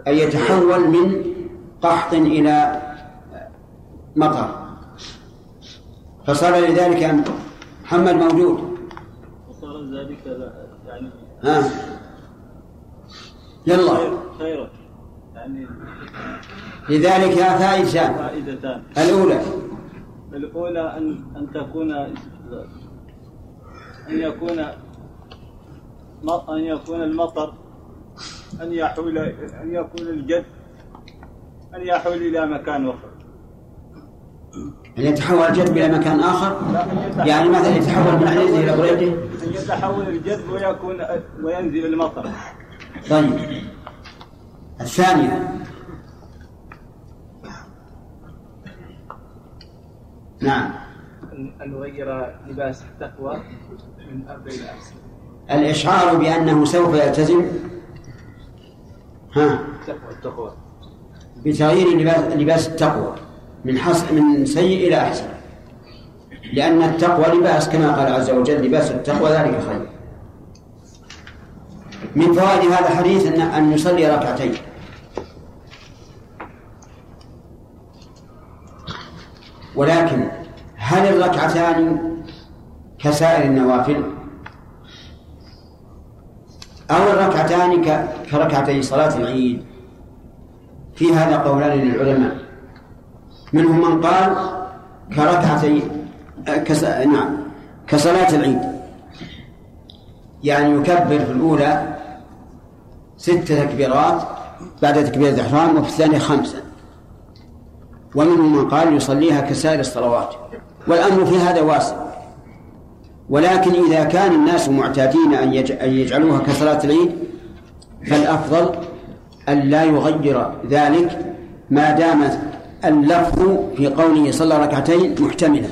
أي يتحول من قحط إلى مطر. فصار لذلك محمد موجود. وصار ذلك يعني ها؟ يلا. خيرا يعني لذلك فائدتان فائدتان الأولى. الأولى أن أن تكون أن يكون أن يكون المطر أن يحول أن يكون الجد أن يحول إلى مكان آخر أن يتحول الجذب إلى مكان آخر؟ يعني مثلا يتحول من عنيزه إلى بريدة؟ أن يتحول الجذب ويكون وينزل المطر. طيب. الثانية. نعم. أن نغير لباس التقوى من أرض إلى أحسن الإشعار بأنه سوف يلتزم؟ ها. التقوى التقوى بتغيير لباس, لباس التقوى. من حص من سيء إلى أحسن. لأن التقوى لباس كما قال عز وجل لباس التقوى ذلك خير. من فوائد هذا الحديث أن أن يصلي ركعتين. ولكن هل الركعتان كسائر النوافل؟ أو الركعتان كركعتي صلاة العيد؟ في هذا قولان للعلماء. منهم من قال كركعتي كس... نعم كصلاة العيد. يعني يكبر في الأولى ست تكبيرات بعد تكبيرة الإحرام وفي الثانية خمسة. ومنهم من قال يصليها كسائر الصلوات. والأمر في هذا واسع. ولكن إذا كان الناس معتادين أن يج- أن يجعلوها كصلاة العيد فالأفضل أن لا يغير ذلك ما دام اللفظ في قوله صلى ركعتين محتملا.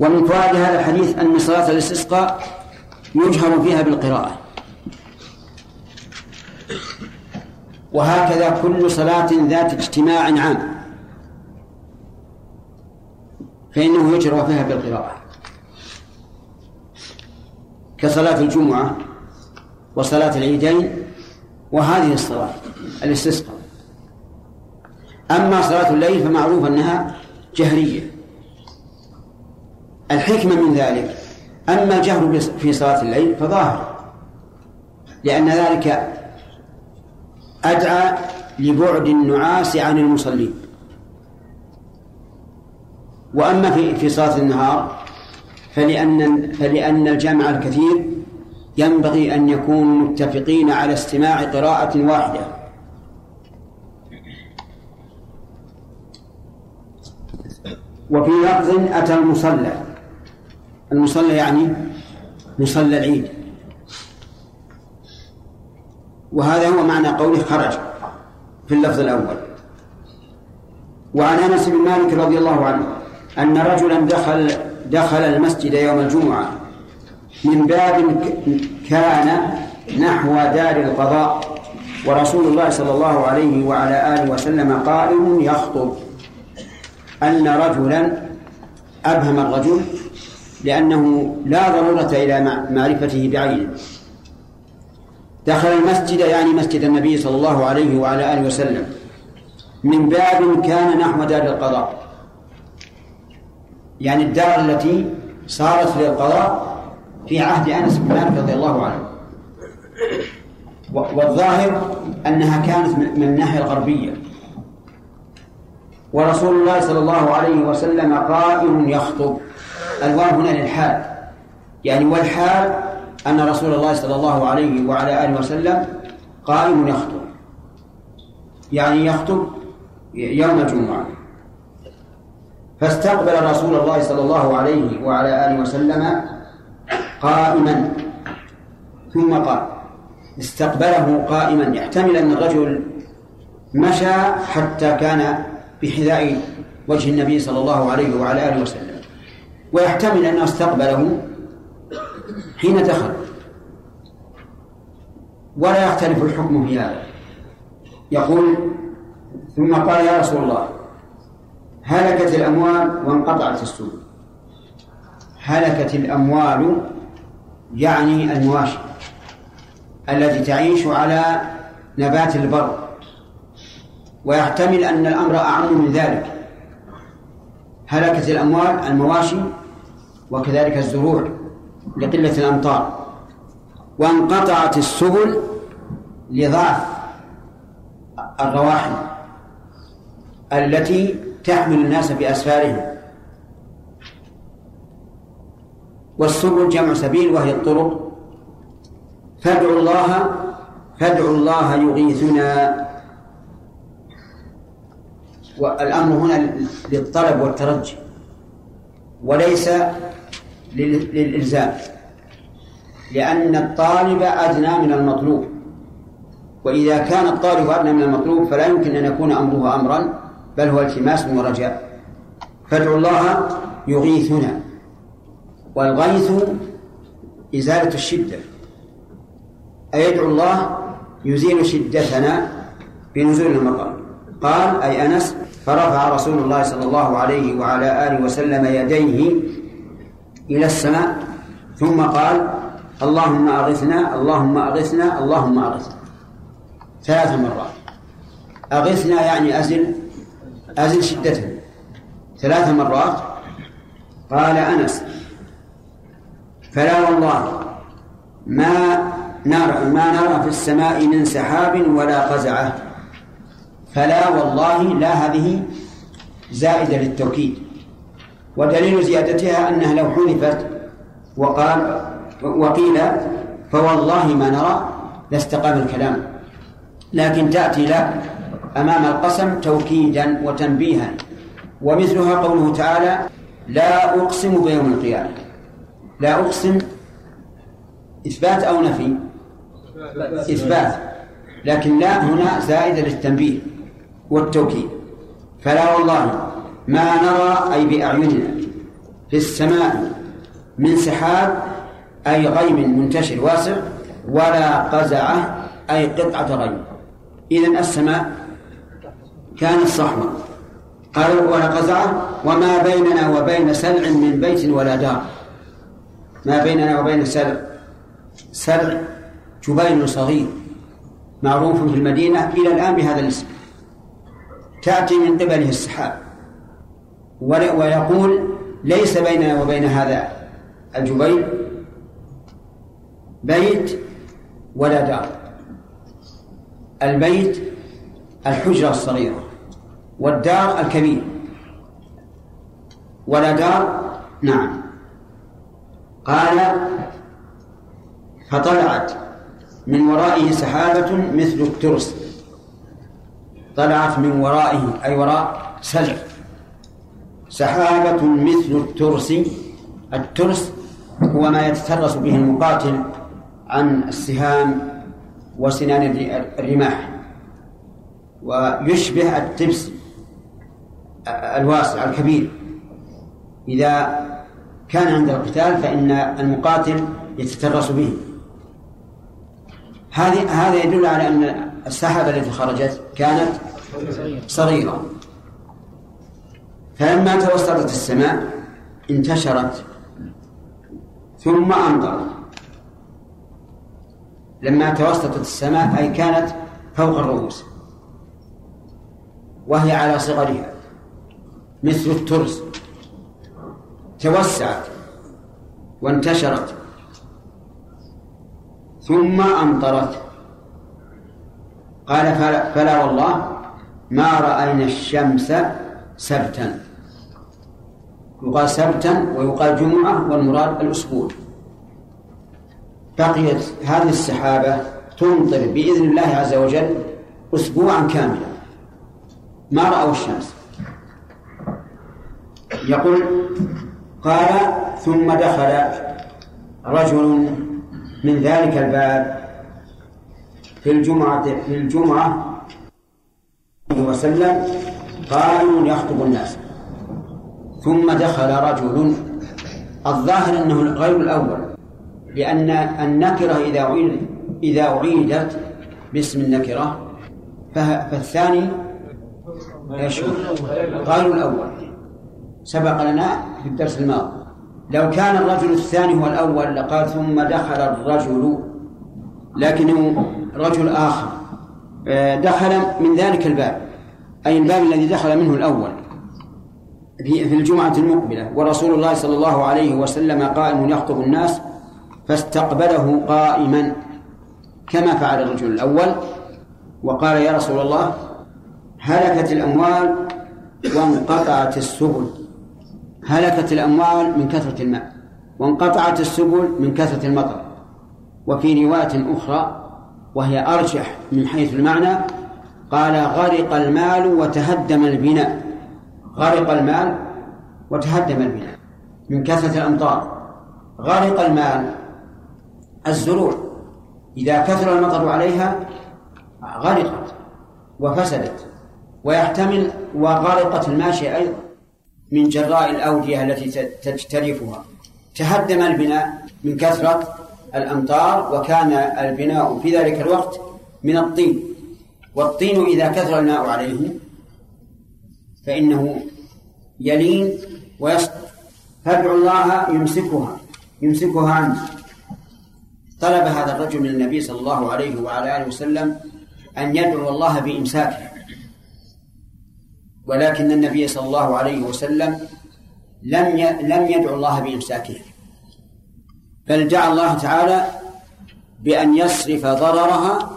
ومن فوائد هذا الحديث أن صلاة الاستسقاء يجهر فيها بالقراءة. وهكذا كل صلاة ذات اجتماع عام. فإنه يجهر فيها بالقراءة. كصلاة الجمعة وصلاة العيدين وهذه الصلاة الاستسقاء. أما صلاة الليل فمعروف أنها جهرية. الحكمة من ذلك أما الجهر في صلاة الليل فظاهر لأن ذلك أدعى لبعد النعاس عن المصلين. وأما في في صلاة النهار فلأن فلأن الجامع الكثير ينبغي أن يكونوا متفقين على استماع قراءة واحدة. وفي لفظ أتى المصلى. المصلى يعني مصلى العيد. وهذا هو معنى قوله خرج في اللفظ الأول. وعن أنس بن مالك رضي الله عنه أن رجلا دخل دخل المسجد يوم الجمعة من باب كان نحو دار القضاء ورسول الله صلى الله عليه وعلى آله وسلم قائم يخطب. أن رجلا أبهم الرجل لأنه لا ضرورة إلى معرفته بعينه. دخل المسجد يعني مسجد النبي صلى الله عليه وعلى آله وسلم. من باب كان نحو دار القضاء. يعني الدار التي صارت للقضاء في عهد أنس بن مالك رضي الله عنه. والظاهر أنها كانت من الناحية الغربية. ورسول الله صلى الله عليه وسلم قائم يخطب. الواو هنا للحال يعني والحال أن رسول الله صلى الله عليه وعلى آله وسلم قائم يخطب. يعني يخطب يوم الجمعة. فاستقبل رسول الله صلى الله عليه وعلى آله وسلم قائما. ثم قال استقبله قائما. يحتمل أن الرجل مشى حتى كان بحذاء وجه النبي صلى الله عليه وعلى آله وسلم. ويحتمل انه أستقبله حين دخل. ولا يختلف الحكم في هذا. يقول ثم قال يا رسول الله هلكت الأموال وانقطعت السبل هلكت الأموال يعني المواشي التي تعيش على نبات البر. ويحتمل أن الأمر أعم من ذلك. هلكت الأموال المواشي وكذلك الزروع لقلة الأمطار. وانقطعت السبل لضعف الرواحل التي تحمل الناس بأسفارهم. والسبل جمع سبيل وهي الطرق. فادعوا الله فادعوا الله يغيثنا. والأمر هنا للطلب والترجي وليس للإلزام لأن الطالب أدنى من المطلوب وإذا كان الطالب أدنى من المطلوب فلا يمكن أن يكون أمره أمرا بل هو التماس ورجاء فادعوا الله يغيثنا والغيث إزالة الشدة أيدعو الله يزيل شدتنا بنزول المطر. قال أي أنس فرفع رسول الله صلى الله عليه وعلى آله وسلم يديه إلى السماء ثم قال اللهم أغثنا اللهم أغثنا اللهم أغثنا. ثلاث مرات. أغثنا يعني أزل أزل شدته ثلاث مرات. قال أنس فلا والله ما نرى ما نرى في السماء من سحاب ولا قزعة. فلا والله لا هذه زائدة للتوكيد. ودليل زيادتها أنها لو حذفت وقال وقيل فوالله ما نرى لاستقام الكلام. لكن تأتي لا أمام القسم توكيدا وتنبيها. ومثلها قوله تعالى لا أقسم بيوم القيامة. لا أقسم إثبات أو نفي؟ إثبات. لكن لا هنا زائدة للتنبيه. والتوكيد. فلا والله ما نرى أي بأعيننا في السماء من سحاب أي غيم منتشر واسع ولا قزعة أي قطعة غيم. إذن السماء كانت صحوة قال ولا قزعة وما بيننا وبين سلع من بيت ولا دار. ما بيننا وبين سلع. سلع جبيل صغير معروف في المدينة إلى الآن بهذا الاسم. تأتي من قبله السحاب. ويقول ليس بيننا وبين هذا الجبيل بيت ولا دار. البيت الحجرة الصغيرة والدار الكبير. ولا دار نعم. قال فطلعت من ورائه سحابة مثل الترس. طلعت من ورائه أي وراء سلع سحابة مثل الترس. الترس هو ما يتترس به المقاتل عن السهام وسنان الرماح. ويشبه التبس الواسع الكبير. إذا كان عند القتال فإن المقاتل يتترس به. هذه هذا يدل على أن السحابة التي خرجت كانت صغيرة. فلما توسطت السماء انتشرت ثم أمطرت. لما توسطت السماء أي كانت فوق الرؤوس وهي على صغرها مثل الترس. توسعت وانتشرت ثم أمطرت. قال فلا, فلا والله ما رأينا الشمس سبتا. يقال سبتا ويقال جمعة والمراد الأسبوع. بقيت هذه السحابة تمطر بإذن الله عز وجل أسبوعا كاملا. ما رأوا الشمس. يقول قال ثم دخل رجل من ذلك الباب في الجمعة في الجمعة وسلم قائم يخطب الناس. ثم دخل رجل الظاهر إنه غير الأول لأن النكرة إذا أعيدت إذا أعيدت باسم النكرة فالثاني إيش؟ غير الأول. سبق لنا في الدرس الماضي. لو كان الرجل الثاني هو الأول لقال ثم دخل الرجل لكنه رجل آخر. آه، دخل من ذلك الباب. أي الباب الذي دخل منه الأول. في الجمعة المقبلة. ورسول الله صلى الله عليه وسلم قائم يخطب الناس فاستقبله قائما. كما فعل الرجل الأول. وقال يا رسول الله هلكت الأموال وانقطعت السبل. هلكت الأموال من كثرة الماء وانقطعت السبل من كثرة المطر. وفي رواية أخرى وهي أرجح من حيث المعنى قال غرق المال وتهدم البناء. غرق المال وتهدم البناء من كثرة الأمطار. غرق المال الزروع إذا كثر المطر عليها غرقت وفسدت ويحتمل وغرقت الماشية أيضا من جراء الأودية التي تجترفها تهدم البناء من كثرة الأمطار وكان البناء في ذلك الوقت من الطين. والطين إذا كثر الماء عليه فإنه يلين ويسقط. فادعوا الله يمسكها. يمسكها عنه. طلب هذا الرجل من النبي صلى الله عليه وعلى آله وسلم أن يدعو الله بإمساكه. ولكن النبي صلى الله عليه وسلم لم لم يدعو الله بإمساكه. بل دعا الله تعالى بأن يصرف ضررها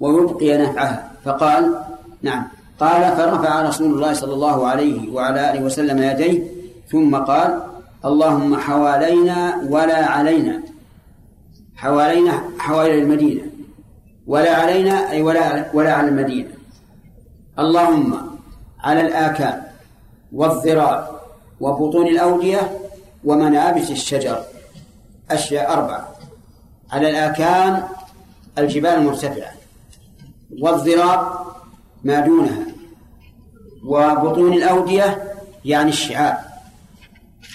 ويبقي نفعها. فقال نعم. قال فرفع رسول الله صلى الله عليه وعلى آله وسلم يديه ثم قال اللهم حوالينا ولا علينا. حوالينا حوالي المدينة. ولا علينا أي ولا ولا على المدينة. اللهم على الآكام والذراع وبطون الأودية ومنابت الشجر. أشياء أربعة. على الآكام الجبال المرتفعة والضراب ما دونها وبطون الأودية يعني الشعاب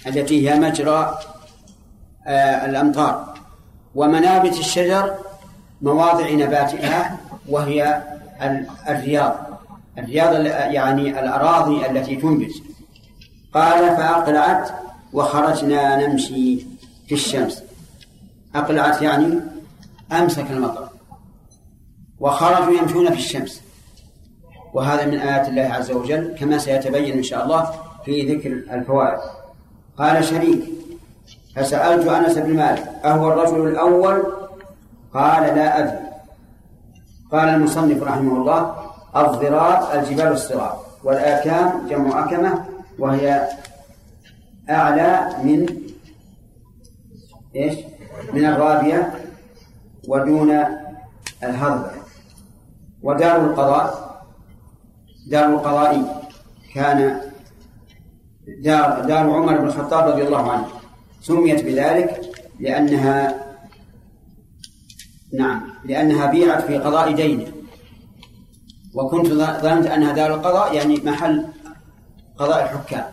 التي هي مجرى آه الأمطار. ومنابت الشجر مواضع نباتها وهي الرياض. الرياض يعني الأراضي التي تنبت. قال فأقلعت وخرجنا نمشي. في الشمس أقلعت يعني أمسك المطر. وخرجوا يمشون في الشمس. وهذا من آيات الله عز وجل كما سيتبين إن شاء الله في ذكر الفوائد. قال شريك فسألت أنس بن مالك أهو الرجل الأول؟ قال لا أدري. قال المصنف رحمه الله الضراب الجبال الصراط والآكام جمع أكمة وهي أعلى من إيش؟ من الرابية ودون الهربة ودار القضاء دار القضاء كان دار دار عمر بن الخطاب رضي الله عنه. سميت بذلك لأنها نعم لأنها بيعت في قضاء دينه وكنت ظننت أنها دار القضاء يعني محل قضاء الحكام.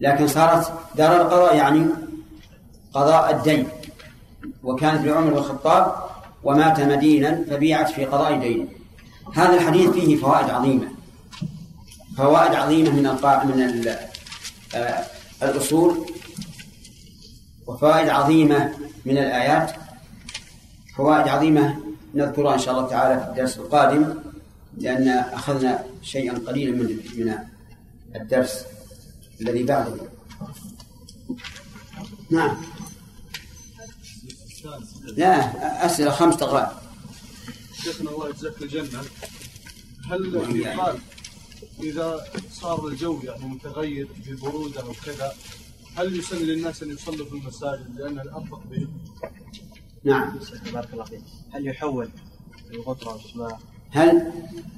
لكن صارت دار القضاء يعني قضاء الدين. وكانت لعمر بن الخطاب ومات مدينا فبيعت في قضاء دينه. هذا الحديث فيه فوائد عظيمة. فوائد عظيمة من من آه، الأصول. وفوائد عظيمة من الآيات. فوائد عظيمة نذكرها إن شاء الله تعالى في الدرس القادم لأن أخذنا شيئا قليلا من من الدرس الذي بعده. نعم. لا أسئلة خمس دقائق. شيخنا الله يجزاك الجنة. هل يقال إذا صار الجو يعني متغير ببرودة أو كذا هل يسن للناس أن يصلوا في المساجد لأنها الأرفق بهم؟ نعم. بارك الله فيك. هل يحول الغطرة والشماغ هل؟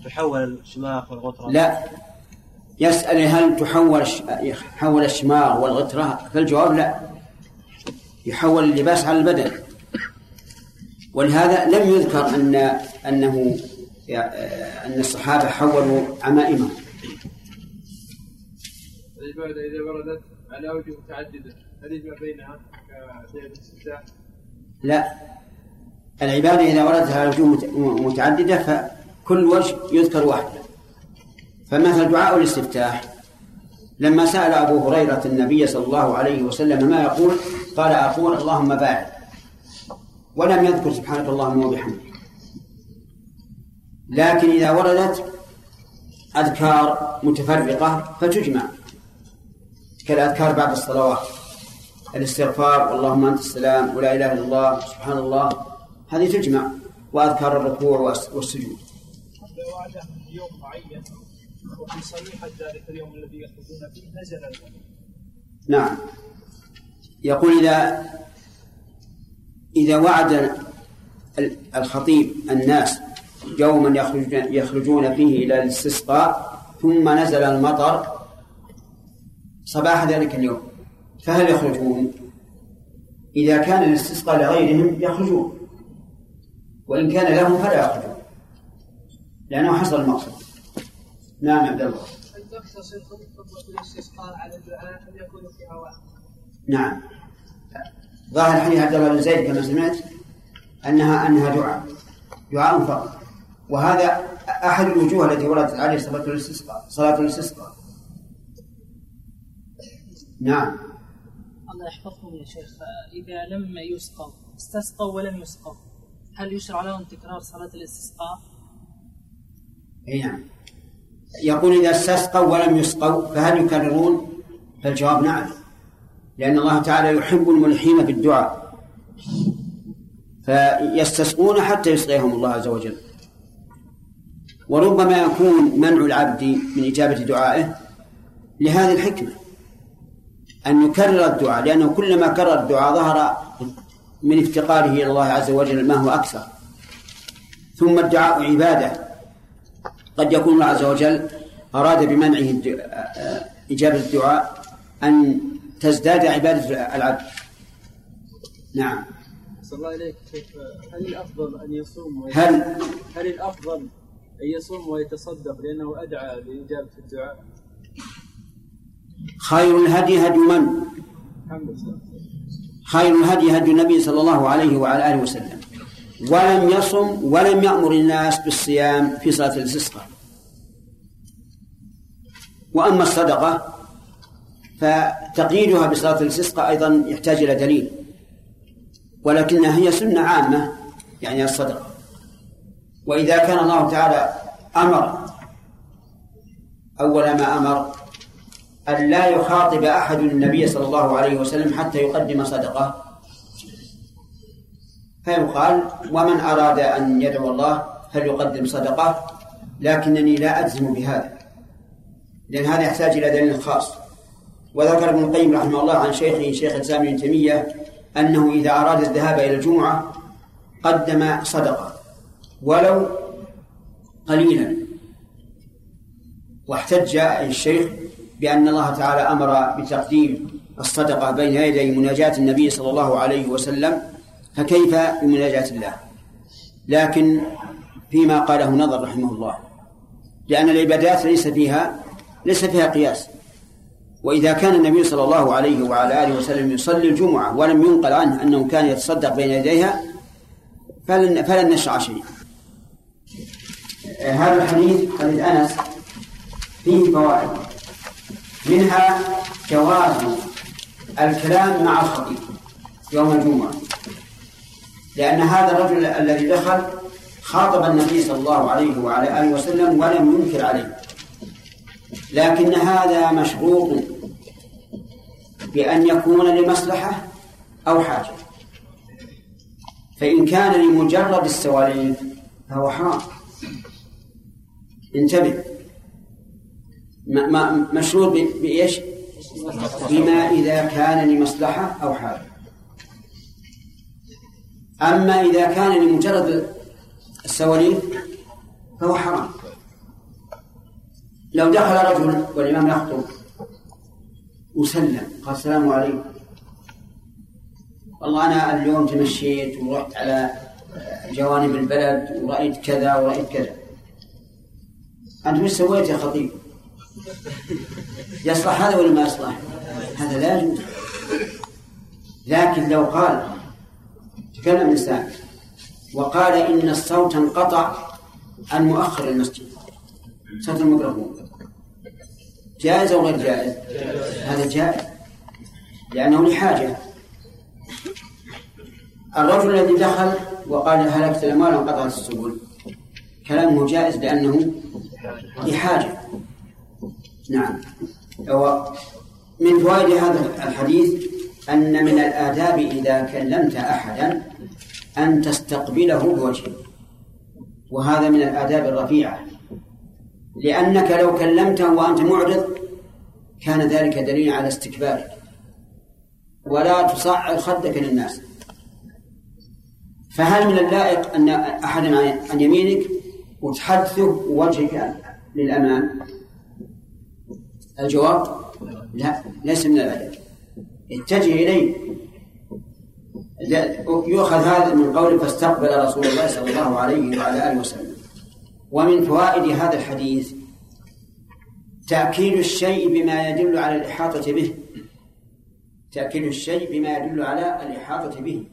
تحول الشماغ والغطرة؟ لا. يسأل هل تحول يحول الشماغ والغترة فالجواب لا. يحول اللباس على البدن. ولهذا لم يذكر أن أنه أن الصحابة حولوا عمائمهم العبادة إذا وردت على أوجه متعددة. هل يجمع بينها؟ لا. العبادة إذا وردت على وجوه مت- متعددة فكل وجه يذكر وحده فمثل دعاء الاستفتاح لما سأل أبو هريرة النبي صلى الله عليه وسلم ما يقول قال أقول اللهم بارك ولم يذكر سبحانك اللهم وبحمدك. لكن إذا وردت أذكار متفرقة فتجمع. كالأذكار بعد الصلوات. الاستغفار اللهم أنت السلام ولا إله إلا الله سبحان الله. هذه تجمع. وأذكار الركوع والس- والسجود. نعم. يقول إذا إذا وعد ال- الخطيب الناس يوما يخرجون فيه إلى الاستسقاء ثم نزل المطر صباح ذلك اليوم فهل يخرجون؟ إذا كان الاستسقاء لغيرهم يخرجون وإن كان لهم فلا يخرجون. لأنه حصل المقصد. نعم يا عبد الله. الاستسقاء على الدعاء أن يكون فيها واحد نعم. ظاهر حديث عبد الله بن زيد كما سمعت انها أنها دعاء. دعاء فقط. وهذا أحد الوجوه التي وردت عليه صلاة الاستسقاء صلاة الاستسقاء. نعم. الله يحفظكم يا شيخ. إذا لم يسقوا استسقوا ولم يسقوا هل يشرع لهم تكرار صلاة الاستسقاء؟ إي نعم. يقول إذا استسقوا ولم يسقوا فهل يكررون؟ فالجواب نعم. لأن الله تعالى يحب الملحين في الدعاء. فيستسقون حتى يسقيهم الله عز وجل. وربما يكون منع العبد من إجابة دعائه لهذه الحكمة. أن يكرر الدعاء لأنه كلما كرر الدعاء ظهر من افتقاره إلى الله عز وجل ما هو أكثر. ثم الدعاء عبادة. قد يكون الله عز وجل أراد بمنعه إجابة الدعاء أن تزداد عبادة العبد. نعم. صلى الله عليك شيخ. هل الأفضل أن يصوم هل هل الأفضل أن يصوم ويتصدق لأنه أدعى لإجابة الدعاء؟ خير الهدي هدي من؟ خير الهدي هدي النبي صلى الله عليه وعلى آله وسلم. ولم يصم ولم يأمر الناس بالصيام في صلاة الاستسقاء وأما الصدقة فتقييدها بصلاة الاستسقاء أيضا يحتاج إلى دليل ولكنها هي سنة عامة يعني الصدقة وإذا كان الله تعالى أمر أول ما أمر أن لا يخاطب أحد النبي صلى الله عليه وسلم حتى يقدم صدقة فيقال ومن أراد أن يدعو الله فليقدم صدقة لكنني لا أجزم بهذا لأن هذا يحتاج إلى دليل خاص. وذكر ابن القيم رحمه الله عن شيخه شيخ الإسلام ابن تيمية أنه إذا أراد الذهاب إلى الجمعة قدم صدقة ولو قليلا. واحتج الشيخ بأن الله تعالى أمر بتقديم الصدقة بين يدي مناجاة النبي صلى الله عليه وسلم فكيف بمناجاة الله؟ لكن فيما قاله نظر رحمه الله لأن العبادات ليس فيها ليس فيها قياس. وإذا كان النبي صلى الله عليه وعلى آله وسلم يصلي الجمعة ولم ينقل عنه أنه كان يتصدق بين يديها فلن, فلن نشرع شيء هذا الحديث حديث أنس فيه فوائد. منها جواز الكلام مع الخطيب يوم الجمعة. لأن هذا الرجل الذي دخل خاطب النبي صلى الله عليه وعلى آله وسلم ولم ينكر عليه. لكن هذا مشروط بأن يكون لمصلحة أو حاجة. فإن كان لمجرد السواليف فهو حرام. انتبه. مشروط بإيش؟ بما إذا كان لمصلحة أو حاجة. أما إذا كان لمجرد السواليف فهو حرام. لو دخل رجل والإمام يخطب وسلم قال السلام عليكم والله أنا اليوم تمشيت ورحت على جوانب البلد ورأيت كذا ورأيت كذا أنت وش سويت يا خطيب؟ يصلح هذا ولا ما يصلح؟ هذا لا يجوز لكن لو قال تكلم الإنسان وقال إن الصوت انقطع عن مؤخر المسجد صوت الميكروفون جائز أو غير جائز؟ هذا جائز. لأنه لحاجة الرجل الذي دخل وقال هلكت الأموال وانقطعت السبل. كلامه جائز لأنه لحاجة نعم. من فوائد هذا الحديث أن من الآداب إذا كلمت أحدا أن تستقبله بوجهه. وهذا من الآداب الرفيعة. لأنك لو كلمته وأنت معرض كان ذلك دليلا على استكبارك ولا تصعد خدك للناس. فهل من اللائق أن أحد عن يمينك وتحدثه ووجهك للأمام؟ الجواب لا ليس من الأدب اتجه إليه. يؤخذ هذا من قوله فاستقبل رسول الله صلى الله عليه وعلى آله وسلم. ومن فوائد هذا الحديث تأكيد الشيء بما يدل على الإحاطة به. تأكيد الشيء بما يدل على الإحاطة به.